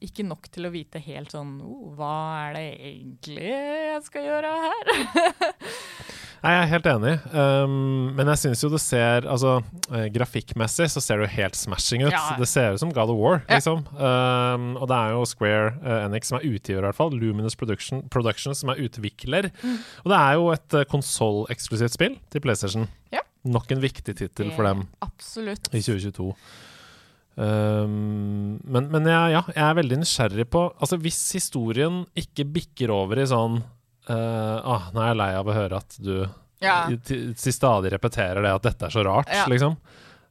ikke nok til å vite helt sånn oh, Hva er det egentlig jeg skal gjøre her? Nei, Jeg er helt enig, um, men jeg syns jo det ser Altså, uh, grafikkmessig så ser det jo helt smashing ut. Ja. Det ser ut som God of War, Ja. liksom. Um, og det er jo Square uh, Enix som er utgiver, i hvert fall. Luminous Production, Production som er utvikler. Mm. Og det er jo et uh, konsolleksklusivt spill til PlayStation. Ja. Nok en viktig tittel for dem Absolutt. i 2022. Um, men men jeg, ja, jeg er veldig nysgjerrig på Altså, hvis historien ikke bikker over i sånn uh, ah, Nå er jeg lei av å høre at du Ja. til, til stadig repeterer det at dette er så rart, Ja. liksom.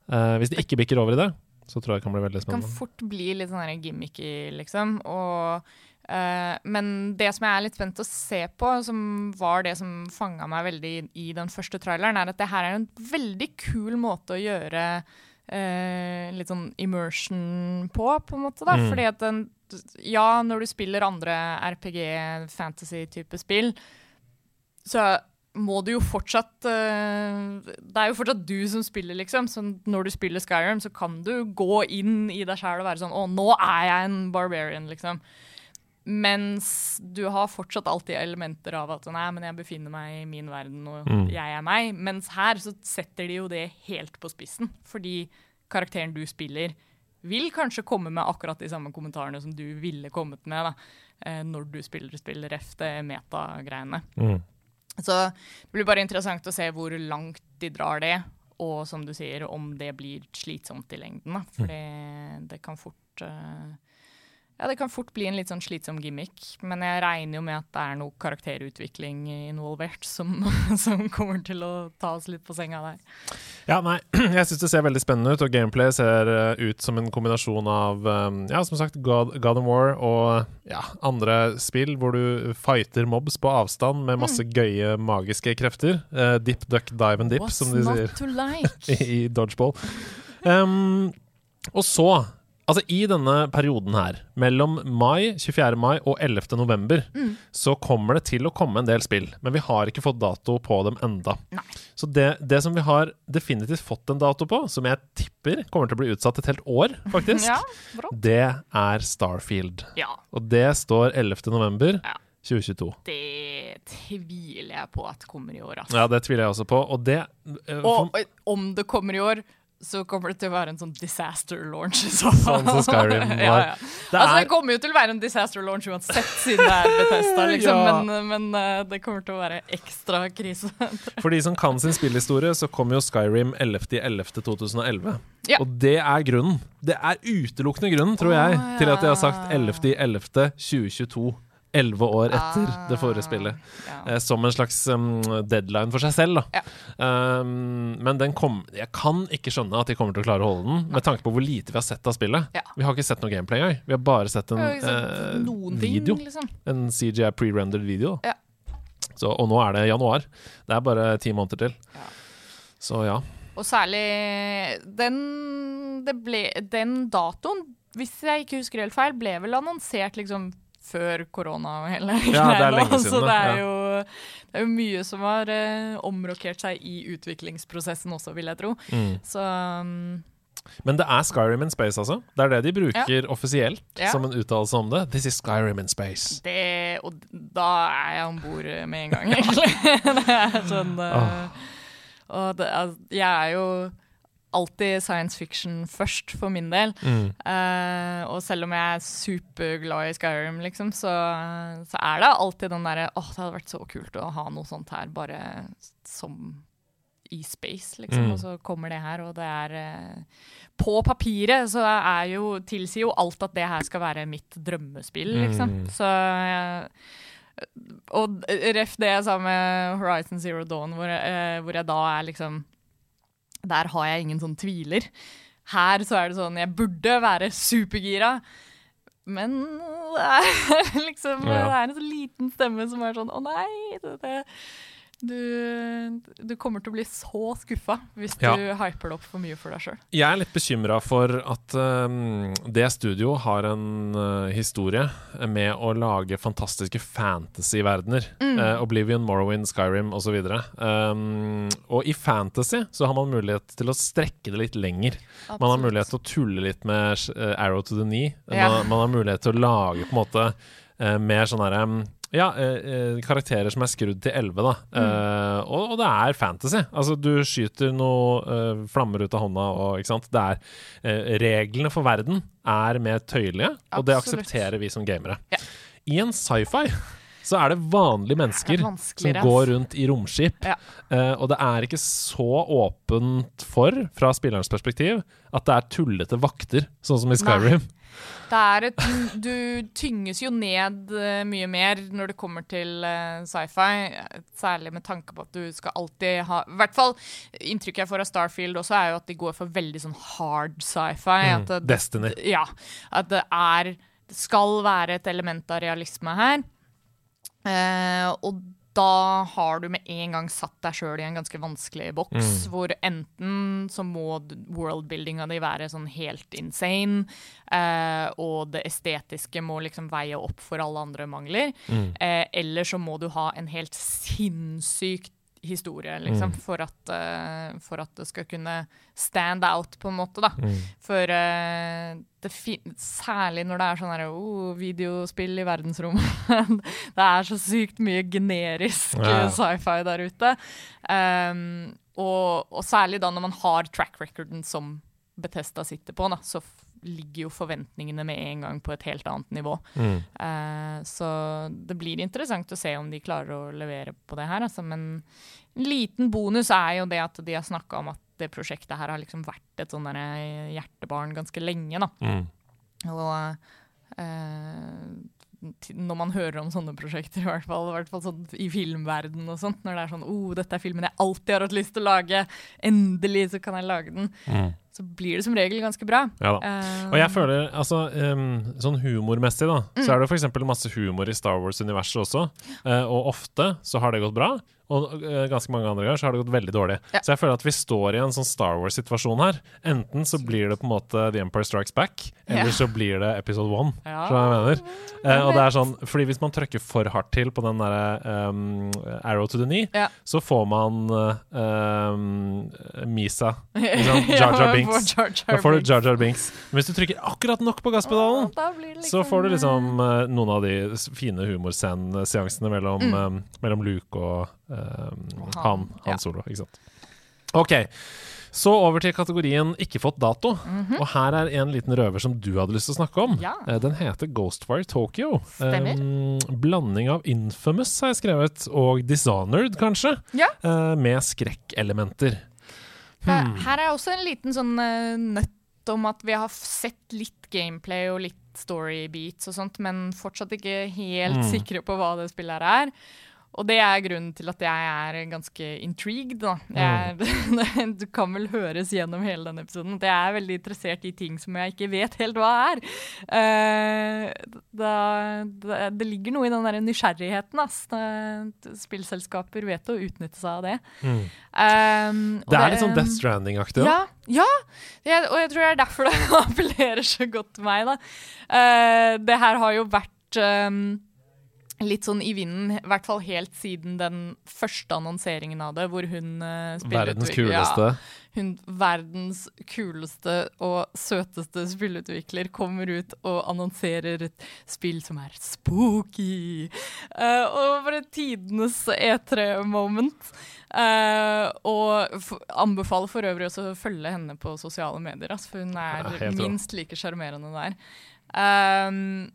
Uh, hvis det ikke bikker over i det, så tror jeg det kan bli veldig spennende. Det kan fort bli litt sånn gimmicky, liksom. Og, uh, men det som jeg er litt spent å se på, som var det som fanga meg veldig i, den første traileren, er at det her er en veldig kul måte å gjøre eh, litt sånn immersion på, på en måte. da. Mm. Fordi at den, ja, når du spiller andre RPG-fantasy-type spill, så må du jo fortsatt uh, Det er jo fortsatt du som spiller, liksom. Så når du spiller Skyrim, så kan du gå inn i deg sjæl og være sånn Å, nå er jeg en barbarian, liksom. Mens du har fortsatt alltid elementer av at Nei, men jeg befinner meg i min verden, og Mm. jeg er meg. Mens her så setter de jo det helt på spissen. Fordi karakteren du spiller, vil kanskje komme med akkurat de samme kommentarene som du ville kommet med da, eh, når du spiller spiller ref det metagreiene. Mm. Så det blir bare interessant å se hvor langt de drar det, og som du sier, om det blir slitsomt i lengden. For det, det kan fort eh, Ja, det kan fort bli en litt sånn slitsom gimmick, men jeg regner jo med at det er noe karakterutvikling involvert som, som kommer til å ta oss litt på senga der. Ja, nei, jeg syns det ser veldig spennende ut, og gameplay ser eh, ut som en kombinasjon av um, Ja, som sagt, God, God of War og ja, andre spill hvor du fighter mobs på avstand med masse gøye magiske krefter. Uh, dip, duck, dive and dip, What's som de sier like? i, i dodgeball. Um, og så Altså I denne perioden her, mellom mai, 24. mai og 11. november, Mm. så kommer det til å komme en del spill. Men vi har ikke fått dato på dem enda. Nei. Så det, det som vi har definitivt fått en dato på, som jeg tipper kommer til å bli utsatt et helt år, faktisk, Ja, det er Starfield. Ja, Og det står 11. november Ja. 2022. det tviler jeg på at kommer i år, altså. Ja, det tviler jeg også på. Og det uh, og om det kommer i år, så kommer det til å være en sånn disaster launch så. Sånn som Skyrim var. ja, ja. Det altså, det kommer jo til å være en disaster launch uansett, siden det er Bethesda, liksom. Ja. Men, men eh, det kommer til å være ekstra krise. For de som kan sin spillhistorie, så kom jo Skyrim 11.11.2011. Ja. Og det er grunnen. Det er utelukkende grunnen, tror jeg, til at de har sagt 11.11.2022. Elleve år etter det forrige spillet. Ja. Eh, som en slags um, deadline for seg selv, da. Ja. Um, men den kom Jeg kan ikke skjønne at de kommer til å klare å holde den, med tanke på hvor lite vi har sett av spillet. Ja. Vi har ikke sett noe gameplay engang. Vi har bare sett en Jeg sett eh, video. ting, liksom. En CGI pre-rendered video. Ja. Så, og nå er det januar. Det er bare ti måneder til. Så ja. Og særlig den, det ble, den datoen, hvis jeg ikke husker helt feil, ble vel annonsert liksom før korona og hele Ja, greia. Så det er, jo, det er jo mye som har eh, omrokert seg i utviklingsprosessen også, vil jeg tro. Mm. Så um, Men det er Skyrim in space, altså. Det er det de bruker offisielt Ja. som en uttalelse om det. This is Skyrim in space. det Og da er jeg om bord med en gang, egentlig. det er sånn uh. Og det, altså, jeg er jo alltid science fiction først, for min del. Mm. Uh, og selv om jeg er superglad i Skyrim, liksom, så, så er det alltid den derre Åh, det hadde vært så kult å ha noe sånt her, bare som i space, liksom. Mm. Og så kommer det her, og det er uh, På papiret så er jo, tilsier jo alt at det her skal være mitt drømmespill, liksom. Mm. Så jeg Og ref det jeg sa med Horizon Zero Dawn, hvor hvor jeg da er liksom Der har jeg ingen sånn tviler. Her så er det sånn Jeg burde være supergira, men det er liksom Ja. Det er en så liten stemme som er sånn Å nei! Det, det, du, du kommer til å bli så skuffa hvis Ja. du hyper det opp for mye for deg sjøl. Jeg er litt bekymra for at um, det studio har en uh, historie med å lage fantastiske fantasy-verdener. Uh, Oblivion, Morrowind, Skyrim osv. Um, og i fantasy så har man mulighet til å strekke det litt lenger. Man har mulighet til å tulle litt med uh, Arrow to the knee. Ja. Man, man har mulighet til å lage på en måte mer sånn herre um, ja, eh, eh, karakterer som er skrudd til 11, da. Eh, og, og det er fantasy. Altså, du skyter noe eh, flammer ut av hånda, og ikke sant. Det er eh, Reglene for verden er mer tøyelige, og det aksepterer vi som gamere. Ja. I en sci-fi så er det vanlige mennesker Det som går rundt i romskip. Ja. Uh, og det er ikke så åpent for, fra spillerens perspektiv, at det er tullete vakter, sånn som i Skyrim. Det er et, du tynges jo ned eh, mye mer når det kommer til eh, sci-fi. Særlig med tanke på at du skal alltid ha I hvert fall inntrykket jeg får av Starfield også, er jo at de går for veldig sånn hard sci-fi. Mm, Destiny. ja. At det er Det skal være et element av realisme her. Eh, og da har du med en gang satt deg sjøl i en ganske vanskelig boks, Mm. hvor enten så må worldbuildinga di være sånn helt insane, eh, og det estetiske må liksom veie opp for alle andre mangler, Mm. eh, eller så må du ha en helt sinnssykt historie, liksom, Mm. for, at, uh, for at det skal kunne stand out, på en måte, da. Mm. For uh, det særlig når det er sånn her oh, videospill i verdensrommet. det er så sykt mye generisk Ja. eh, sci-fi der ute. Um, og, og særlig da når man har track recorden som Betesta sitter på, da, så ligger jo forventningene med en gang på et helt annet nivå. Mm. Uh, så det blir interessant å se om de klarer å levere på det her. Altså. Men en liten bonus er jo det at de har snakka om at det prosjektet her har liksom vært et sånn hjertebarn ganske lenge. da. Mm. Og uh, når man hører om sånne prosjekter, i hvert fall, i, hvert fall sånn i filmverden og sånt, når det er sånn oh, dette er filmen jeg alltid har hatt lyst til å lage, endelig så kan jeg lage den, Mm. Så blir det som regel ganske bra. Ja da. Eh, Og jeg føler, altså um, Sånn humormessig, da, Mm. så er det f.eks. masse humor i Star Wars-universet også. uh, og ofte så har det gått bra, og eh, ganske mange andre ganger så har det gått veldig dårlig. Ja. Så jeg føler at vi står i en sånn Star Wars-situasjon her. Enten så blir det på en måte The Empire Strikes Back, eller Ja. så blir det Episode One. Ja. Jeg mener? Eh, og det er sånn, fordi hvis man trykker for hardt til på den derre um, Arrow to the knee, Ja. så får man um, Misa. Liksom. Jar Jar Binks. Da får du Jar Jar Binks. Men hvis du trykker akkurat nok på gasspedalen, da så får du liksom uh, noen av de fine humorsceneseansene mellom, eh, mellom Luke og Mm. Og han, han, han. Solo. Ikke sant. OK. Så over til kategorien 'ikke fått dato'. Og her er en liten røver som du hadde lyst til å snakke om. Ja. Eh, Den heter Ghostfire Tokyo. Stemmer. Um, blanding av Infamous, har jeg skrevet, og Dishonored, kanskje, Ja. Uh, med skrekkelementer. Hmm. her er også en liten sånn uh, nøtt om at vi har sett litt gameplay og litt story beats og sånt, men fortsatt ikke helt Mm. sikre på hva det spillet her er. Og det er grunnen til at jeg er ganske intrigued, da. Jeg, Mm. du kan vel høres gjennom hele denne episoden at jeg er veldig interessert i ting som jeg ikke vet helt hva er. Uh, da, da, det ligger noe i den der nysgjerrigheten, ass. Spillselskaper vet å utnytte seg av det. Mm. Um, Det er litt sånn Death Stranding-aktig. Ja, ja. Jeg, og jeg tror det er derfor det appellerer så godt til meg. Da. Eh, det her har jo vært um, litt sånn i vinden, i hvert fall helt siden den første annonseringen av det, hvor hun uh, Verdens kuleste. Ja, hun verdens kuleste og søteste spillutvikler kommer ut og annonserer et spill som er spooky. Uh, og bare tidenes E3-moment. Uh, og f anbefaler for øvrig også å følge henne på sosiale medier, altså, for hun er Ja, minst like sjarmerende der. Um,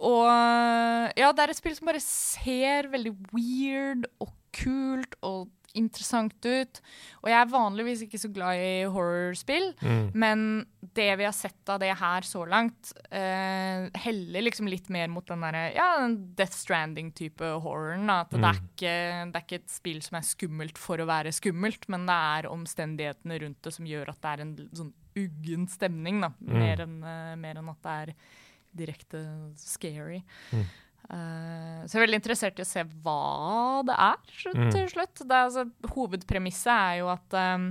og ja, det er et spill som bare ser veldig weird og kult og interessant ut. Og jeg er vanligvis ikke så glad i horrorspill, Mm. men det vi har sett av det her så langt, eh, heller liksom litt mer mot den derre ja, den Death Stranding-type horroren. At mm. det, er ikke, det er ikke et spill som er skummelt for å være skummelt, men det er omstendighetene rundt det som gjør at det er en sånn uggen stemning, da. Mer enn uh, mer enn at det er direkte scary. Eh, så jeg er veldig interessert i å se hva det er, slutt, Mm. til slutt. Det altså, hovedpremisset er jo at um,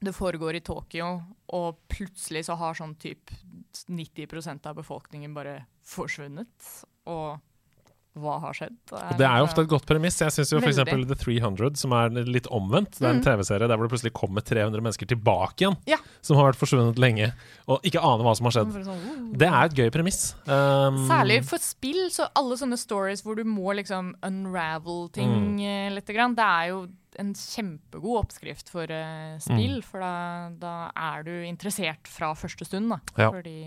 det foregår i Tokyo, og plutselig så har sånn typ 90% av befolkningen bare forsvunnet. Og hva har skjedd? Og det er jo ofte et godt premiss. Jeg syns jo f.eks. The 300, som er litt omvendt. Det er en TV-serie der hvor det plutselig kommer 300 mennesker tilbake igjen, Ja. som har vært forsvunnet lenge, og ikke aner hva som har skjedd. Sånn, uh. Det er et gøy premiss. Um, Særlig for spill, så alle sånne stories hvor du må liksom unravel ting Mm. lite litt, grann, det er jo en kjempegod oppskrift for eh, Mm. spill, for da, da er du interessert fra første stund, da. Ja. Fordi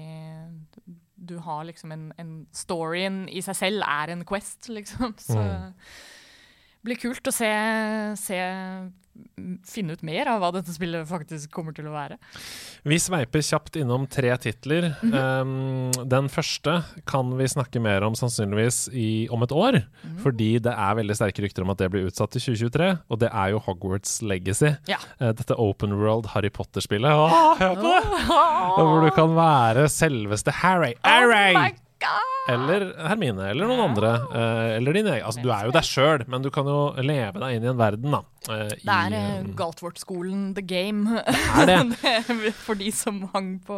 du har liksom en, en Storyen i seg selv er en quest, liksom. Så Mm. det blir kult å se, se Finne ut mer av hva dette spillet faktisk kommer til å være. Vi sveiper kjapt innom tre titler. Mhm. um, den første kan vi snakke mer om sannsynligvis i, om et år. Mhm. Fordi det er veldig sterke rykter om at det blir utsatt til 2023. Og det er jo Hogwarts Legacy. Ja. Uh, dette open world Harry Potter-spillet. Åh, hør på det! Hvor du kan være selveste Harry. Harry! Oh! Eller Hermine, eller noen andre. eh, eller din egen. Altså, du er jo deg sjøl, men du kan jo leve deg inn i en verden, da. Eh, Det er eh, eh, Galtvort-skolen The Game. Er det? Det- For de som hang på,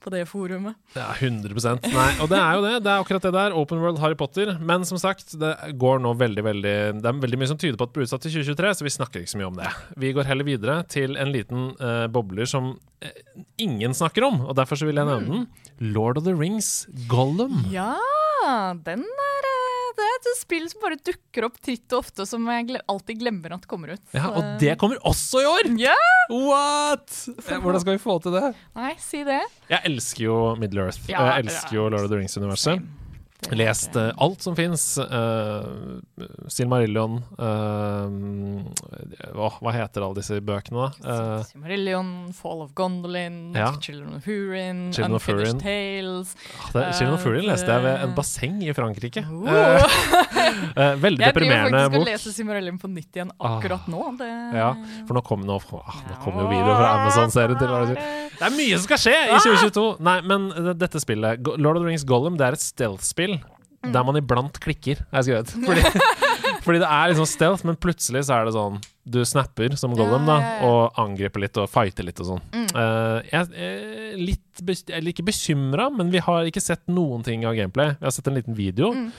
på det forumet. Ja, 100% Nei, og det er jo det. Det er akkurat det der. Open World Harry Potter. Men som sagt, det går nå veldig, veldig Det er veldig mye som tyder på at det blir utsatt til 2023, så vi snakker ikke så mye om det. Vi går heller videre til en liten uh, bobler som eh, ingen snakker om, og derfor så vil jeg nevne den. Lord of the Rings Gollum. Ja, den er et spill som bare dukker opp titt og ofte, som jeg alltid glemmer at kommer ut. Ja, og det kommer også i år! Yeah! What?! Eh, Hvordan skal vi få til det? Nei, si det. Jeg elsker jo Middle Earth. Ja, jeg elsker jo Lord of the Rings-universet. Lest uh, alt som fins. Uh, Silmarillion uh, oh, Hva heter alle disse bøkene, da? Uh, Silmarillion, Fall of Gondolin, Ja. Children of Hurin, Children of Unfinished Húrin. Tales. det, Children of Hurin leste jeg ved en Eh, basseng i Frankrike. Eh, eh, veldig deprimerende faktisk Jeg skal lese Silmarillion på nytt igjen akkurat nå. Det, Ja, for nå kommer nå, ah, nå kommer jo video fra Amazon-serien til Det er mye som skal skje i 2022! Nei, men eh, dette spillet, Lord of the Rings Gollum, det er et stealth-spill Mm. der man iblant klikker, har jeg skrevet. Fordi, fordi det er liksom stealth, men plutselig så er det sånn Du snapper som Gollum, da, og angriper litt og fighter litt og sånn. Mm. Uh, jeg er litt bes- Eller ikke bekymra, men vi har ikke sett noen ting av gameplay. Vi har sett en liten video. Mm.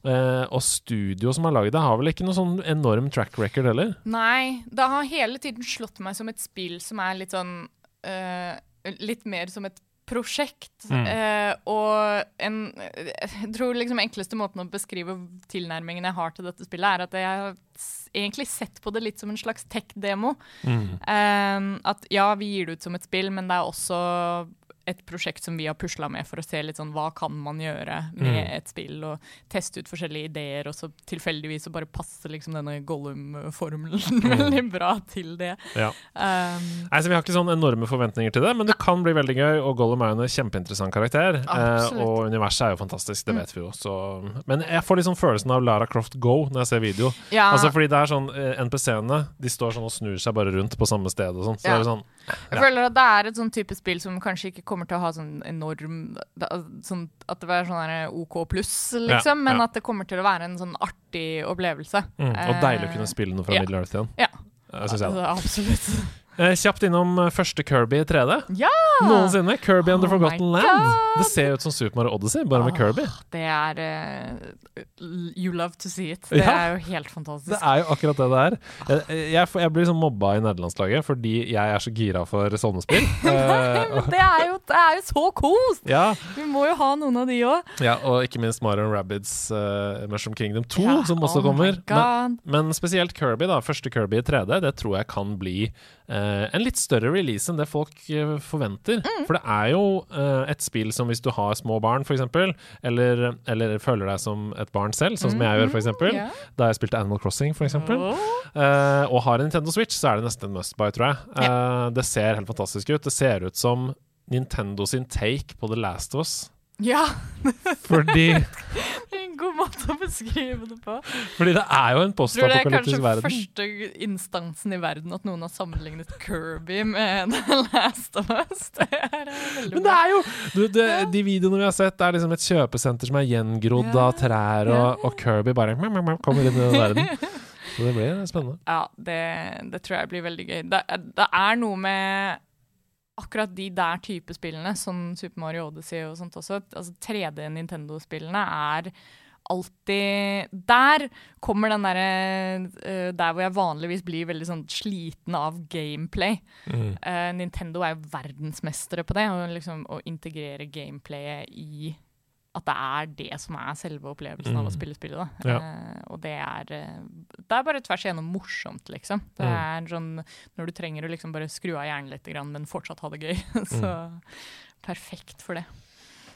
Uh, og studio som har lagd det, har vel ikke noe sånn enorm track record heller? Nei, det har hele tiden slått meg som et spill som er litt sånn uh, Litt mer som et prosjekt. Mm. eh, og en Jeg tror liksom enkleste måten å beskrive tilnærmingen jeg har til dette spillet, er at jeg har egentlig sett på det litt som en slags tech-demo. Mm. Eh, at ja, vi gir det ut som et spill, men det er også et prosjekt som vi har pusla med for å se litt sånn hva kan man gjøre med Mm. et spill, og teste ut forskjellige ideer, og så tilfeldigvis så bare passer liksom denne Gollum-formelen veldig bra til det. Ja. Um, Nei, så Vi har ikke sånn enorme forventninger til det, men det kan bli veldig gøy. Og Gollum er jo en kjempeinteressant karakter. Eh, og universet er jo fantastisk, det Mm. vet vi jo. Så. Men jeg får liksom følelsen av Lara Croft Go når jeg ser video. ja, Altså Fordi det er sånn eh, NPC-ene De står sånn og snur seg bare rundt på samme sted og sånn. Så Ja. er jo sånn jeg føler at det er et sånn type spill som kanskje ikke kommer til å ha sånn enorm sånn, At det er sånn OK pluss, liksom, Ja, men at det kommer til å være en sånn artig opplevelse. mm, Og deilig å kunne Eh, spille noe fra ja. Middle Earth igjen. Ja. Absolutt. Eh, kjapt innom eh, første Kirby i 3D. Ja! Noensinne. Kirby and Oh the Forgotten Land. Det ser ut som Super Mario Odyssey, bare med Kirby. Det er uh, You love to see it. Det Ja. er jo helt fantastisk. Det er jo akkurat det det er. Jeg, jeg, blir liksom mobba i nederlandslaget fordi jeg er så gira for sånne spill. Nei, Men det er jo, det er jo så kost! ja, Vi må jo ha noen av de òg. ja, og ikke minst Mario Rabbids uh, Mushroom Kingdom 2, som også kommer. Men, men spesielt Kirby, da. Første Kirby i 3D, det tror jeg kan bli eh, en litt større release enn det folk eh, forventer. Mm. For det er jo eh, et spill som hvis du har små barn, f.eks., eller, eller føler deg som et barn selv, sånn som jeg gjør, f.eks., yeah. da jeg spilte Animal Crossing, f.eks.. Eh, og har en Nintendo Switch, så er det nesten en must by, tror jeg. Yeah. Det ser helt fantastisk ut. Det ser ut som Nintendo sin take på The Last of Us. Ja, Fordi, det en god måte å beskrive det på. fordi det er jo en Jeg tror det er kanskje verden. første instansen i verden at noen har sammenlignet Kirby med The Last of Us. Det er eh, veldig Men det er jo du, det, De videoene vi har sett, det er liksom et kjøpesenter som er gjengrodd Ja. av trær, og, og Kirby bare kommer inn i den verden. Så det blir spennende. Ja, det, det tror jeg blir veldig gøy. Det, det er noe med akkurat de der type spillene, som Super Mario Odyssey og sånt også. Altså 3D Nintendo-spillene er alltid Der kommer den derre eh, Der hvor jeg vanligvis blir veldig sånn sliten av gameplay. Mm. Uh, Nintendo er jo verdensmestere på det, å liksom, å integrere gameplayet i at det er det som er selve opplevelsen av å Mm. spille spillet. Da. Ja. Uh, og det er, eh, det er bare tvers igjennom morsomt, liksom. Det Mm. er sånn når du trenger å liksom bare skru av hjernen litt, men fortsatt ha det gøy. Så Mm. perfekt for det.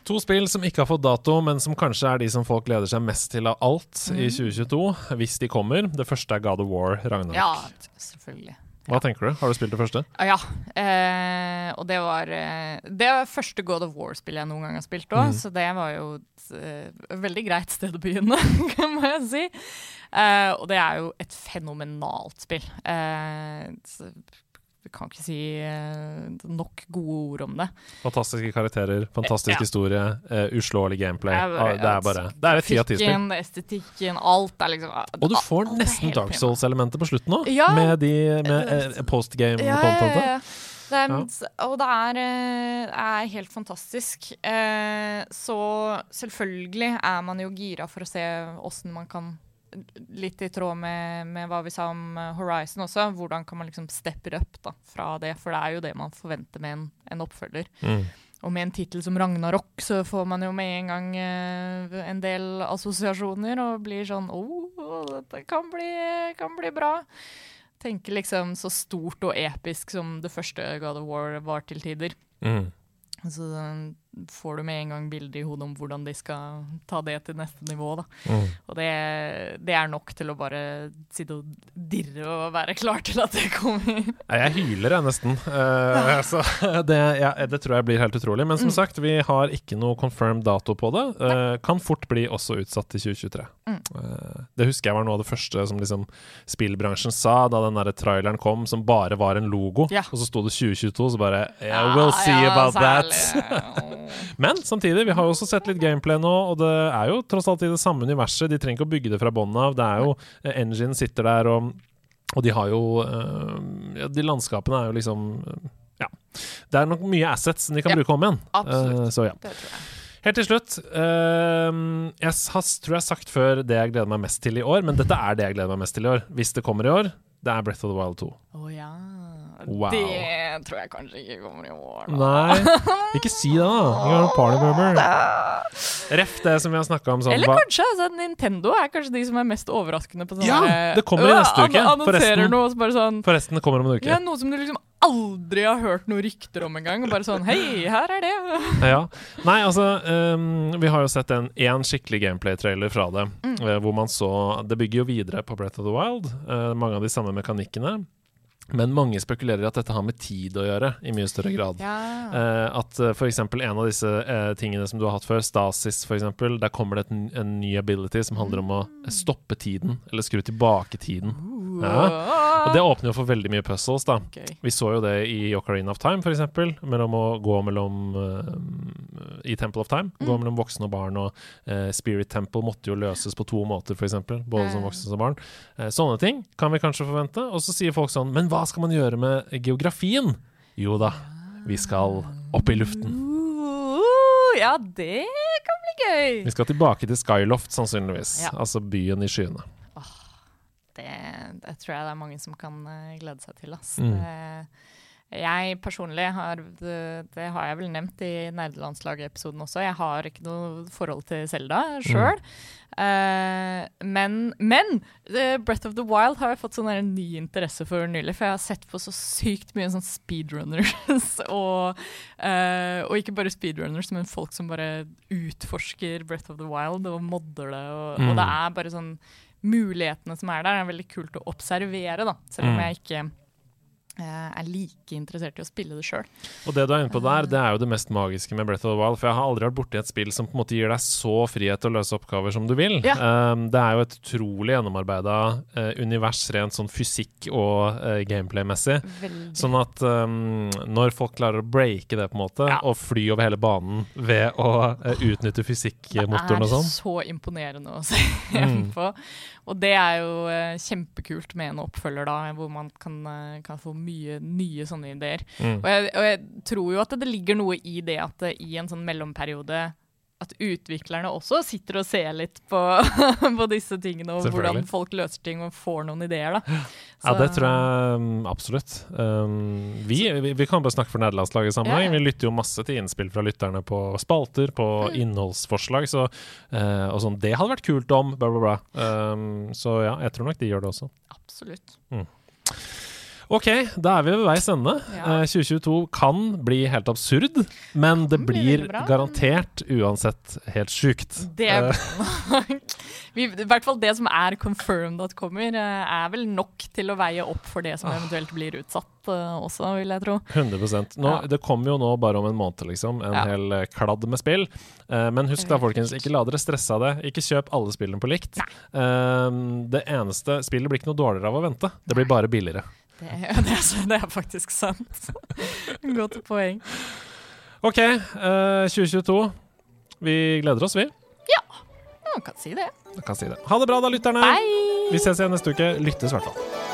To spill som ikke har fått dato, men som kanskje er de som folk gleder seg mest til av alt i 2022, hvis de kommer. Det første er God of War Ragnarok. Ja, selvfølgelig. Hva tenker du? Har du spilt det første? Ja, eh, og det var eh, Det var første God of War-spillet jeg noen gang har spilt òg, Mm. så det var jo et et veldig greit sted å begynne, må jeg si. Eh, og det er jo et fenomenalt spill. Eh, vi kan ikke si eh, nok gode ord om det. Fantastiske karakterer, fantastisk Ja. historie, uh, uslåelig gameplay. Ah, Det er bare Det er et ti av ti spill. Estetikken, alt er liksom Og du får nesten Dark. Souls-elementet på slutten òg, Ja. med, de, med eh, postgame-contentet. ja. Det er, Og det er, er helt fantastisk. Eh, så selvfølgelig er man jo gira for å se åssen man kan Litt i tråd med, med hva vi sa om eh, Horizon også. Hvordan kan man liksom steppe up da, fra det? For det er jo det man forventer med en, en oppfølger. Mm. Og med en tittel som Ragnarok, så får man jo med en gang eh, en del assosiasjoner og blir sånn Å, dette kan bli, kan bli bra. Tenker liksom så stort og episk som det første God of War var til tider. Mm. Så får du med en gang bilde i hodet om hvordan de skal ta det til neste nivå. da. Mm. Og det, det er nok til å bare sitte og dirre og være klar til at det kommer. Jeg hyler, jeg, nesten. Eh, så det, ja, det tror jeg blir helt utrolig. Men som Mm. sagt, vi har ikke noe confirmed dato på det. Uh, kan fort bli også utsatt til 2023. Mm. Uh, det husker jeg var noe av det første som liksom spillbransjen sa da den der traileren kom, som bare var en logo. Ja. Og så sto det 2022, så bare yeah, We'll see Ja, about that. Men samtidig, vi har jo også sett litt gameplay nå, og det er jo tross alt i det samme universet. De trenger ikke å bygge det fra bånn av. Det er jo eh, Engine sitter der, og, og de har jo eh, ja, De landskapene er jo liksom eh, Ja. Det er nok mye assets som de kan Ja, bruke om igjen. absolutt. Eh, så ja. Det tror jeg. Helt til slutt. Uh, jeg har, tror jeg har sagt før det jeg gleder meg mest til i år, men dette er det jeg gleder meg mest til i år. Hvis det kommer i år. Det er Breath of the Wild 2. Oh, ja. Wow. Det tror jeg kanskje ikke kommer i år. da. Nei, ikke si det, da. Ha noe party boomer. Ref det som vi har snakka om sånn Eller kanskje altså, Nintendo er kanskje de som er mest overraskende på Ja, det kommer i neste uke, an- forresten. noe så bare sånn Forresten, det kommer om en uke. ja, Noe som du liksom aldri har hørt noen rykter om engang. Bare sånn Hei, her er det. Ja. Nei, altså um, Vi har jo sett en én skikkelig gameplay-trailer fra det. Mm. eh, hvor man så Det bygger jo videre på Breath of the Wild. Uh, mange av de samme mekanikkene. Men mange spekulerer at dette har med tid å gjøre, i mye større grad. Ja. Eh, at uh, f.eks. en av disse eh, tingene som du har hatt før, Stasis f.eks., der kommer det et, en ny ability som handler om å Mm. stoppe tiden, eller skru tilbake tiden. Ja. Og det åpner jo for veldig mye puzzles, da. Okay. Vi så jo det i Ocarina of Time, f.eks. Mellom å gå mellom uh, I Temple of Time. Gå Mm. mellom voksne og barn. Og uh, Spirit Temple måtte jo løses på to måter, f.eks. Både som voksne og som barn. Eh, sånne ting kan vi kanskje forvente. Og så sier folk sånn Men hva skal man gjøre med geografien? Jo da, vi skal opp i luften. Ja, det kan bli gøy. Vi skal tilbake til Skyloft, sannsynligvis. Ja. Altså byen i skyene. Det, det tror jeg det er mange som kan eh, glede seg til. Altså. Mm. Det, jeg personlig har det, det har jeg vel nevnt i nerdelandslaget-episoden også. Jeg har ikke noe forhold til Selda sjøl. Eh, men, men uh, Breath of the Wild har jeg fått sånn en ny interesse for nylig. For jeg har sett på så sykt mye sånn speedrunners. og, uh, og ikke bare speedrunners, men folk som bare utforsker Breath of the Wild og modder det. Og, Mm. og det er bare sånn Mulighetene som er der, er veldig kult å observere, da. Selv om Mm. jeg ikke er like interessert i å spille det sjøl. Og det du er inne på der, det er jo det mest magiske med Breath of the Wild. For jeg har aldri vært borti et spill som på en måte gir deg så frihet til å løse oppgaver som du vil. Ja. Um, det er jo et utrolig gjennomarbeida uh, univers rent sånn fysikk- og uh, gameplay-messig. Sånn at um, når folk klarer å breake det, på en måte, Ja. og fly over hele banen ved å uh, utnytte fysikkmotoren og sånn Det er så imponerende å se Mm. Og det er jo eh, kjempekult med en oppfølger, da, hvor man kan, eh, kan få mye nye sånne ideer. mm. Og jeg, og jeg tror jo at det ligger noe i det at i en sånn mellomperiode at utviklerne også sitter og ser litt på, på disse tingene, og hvordan folk løser ting og får noen ideer, da. Ja, det tror jeg um, absolutt. Um, vi, vi, kan bare snakke for nederlandslaget i sammenheng. Ja. Vi lytter jo masse til innspill fra lytterne på spalter, på Mm. innholdsforslag. Så, uh, og sånn, det hadde vært kult om, bla, bla, bla. Um, så ja, jeg tror nok de gjør det også. Absolutt. OK, da er vi ved veis ende. Ja. Eh, 2022 kan bli helt absurd, men det blir veldig garantert uansett helt sjukt. Det Eh, I hvert fall det som er confirmed at kommer, eh, er vel nok til å veie opp for det som Ah. eventuelt blir utsatt eh, også, vil jeg tro. 100 nå, Ja. Det kommer jo nå bare om en måned, liksom. En Ja. hel eh, kladd med spill. Eh, men husk da, folkens, ikke la dere stresse av det. Ikke kjøp alle spillene på likt. Nei. det eneste Spillet blir ikke noe dårligere av å vente. Det blir bare billigere. Det, det, er, så- det er faktisk sant. Godt poeng. OK, uh, 2022. Vi gleder oss, vi. Ja. Man kan si det. Man kan si det. Ha det bra, da, lytterne. Bye! Vi ses igjen neste uke. Lyttes, i hvert fall.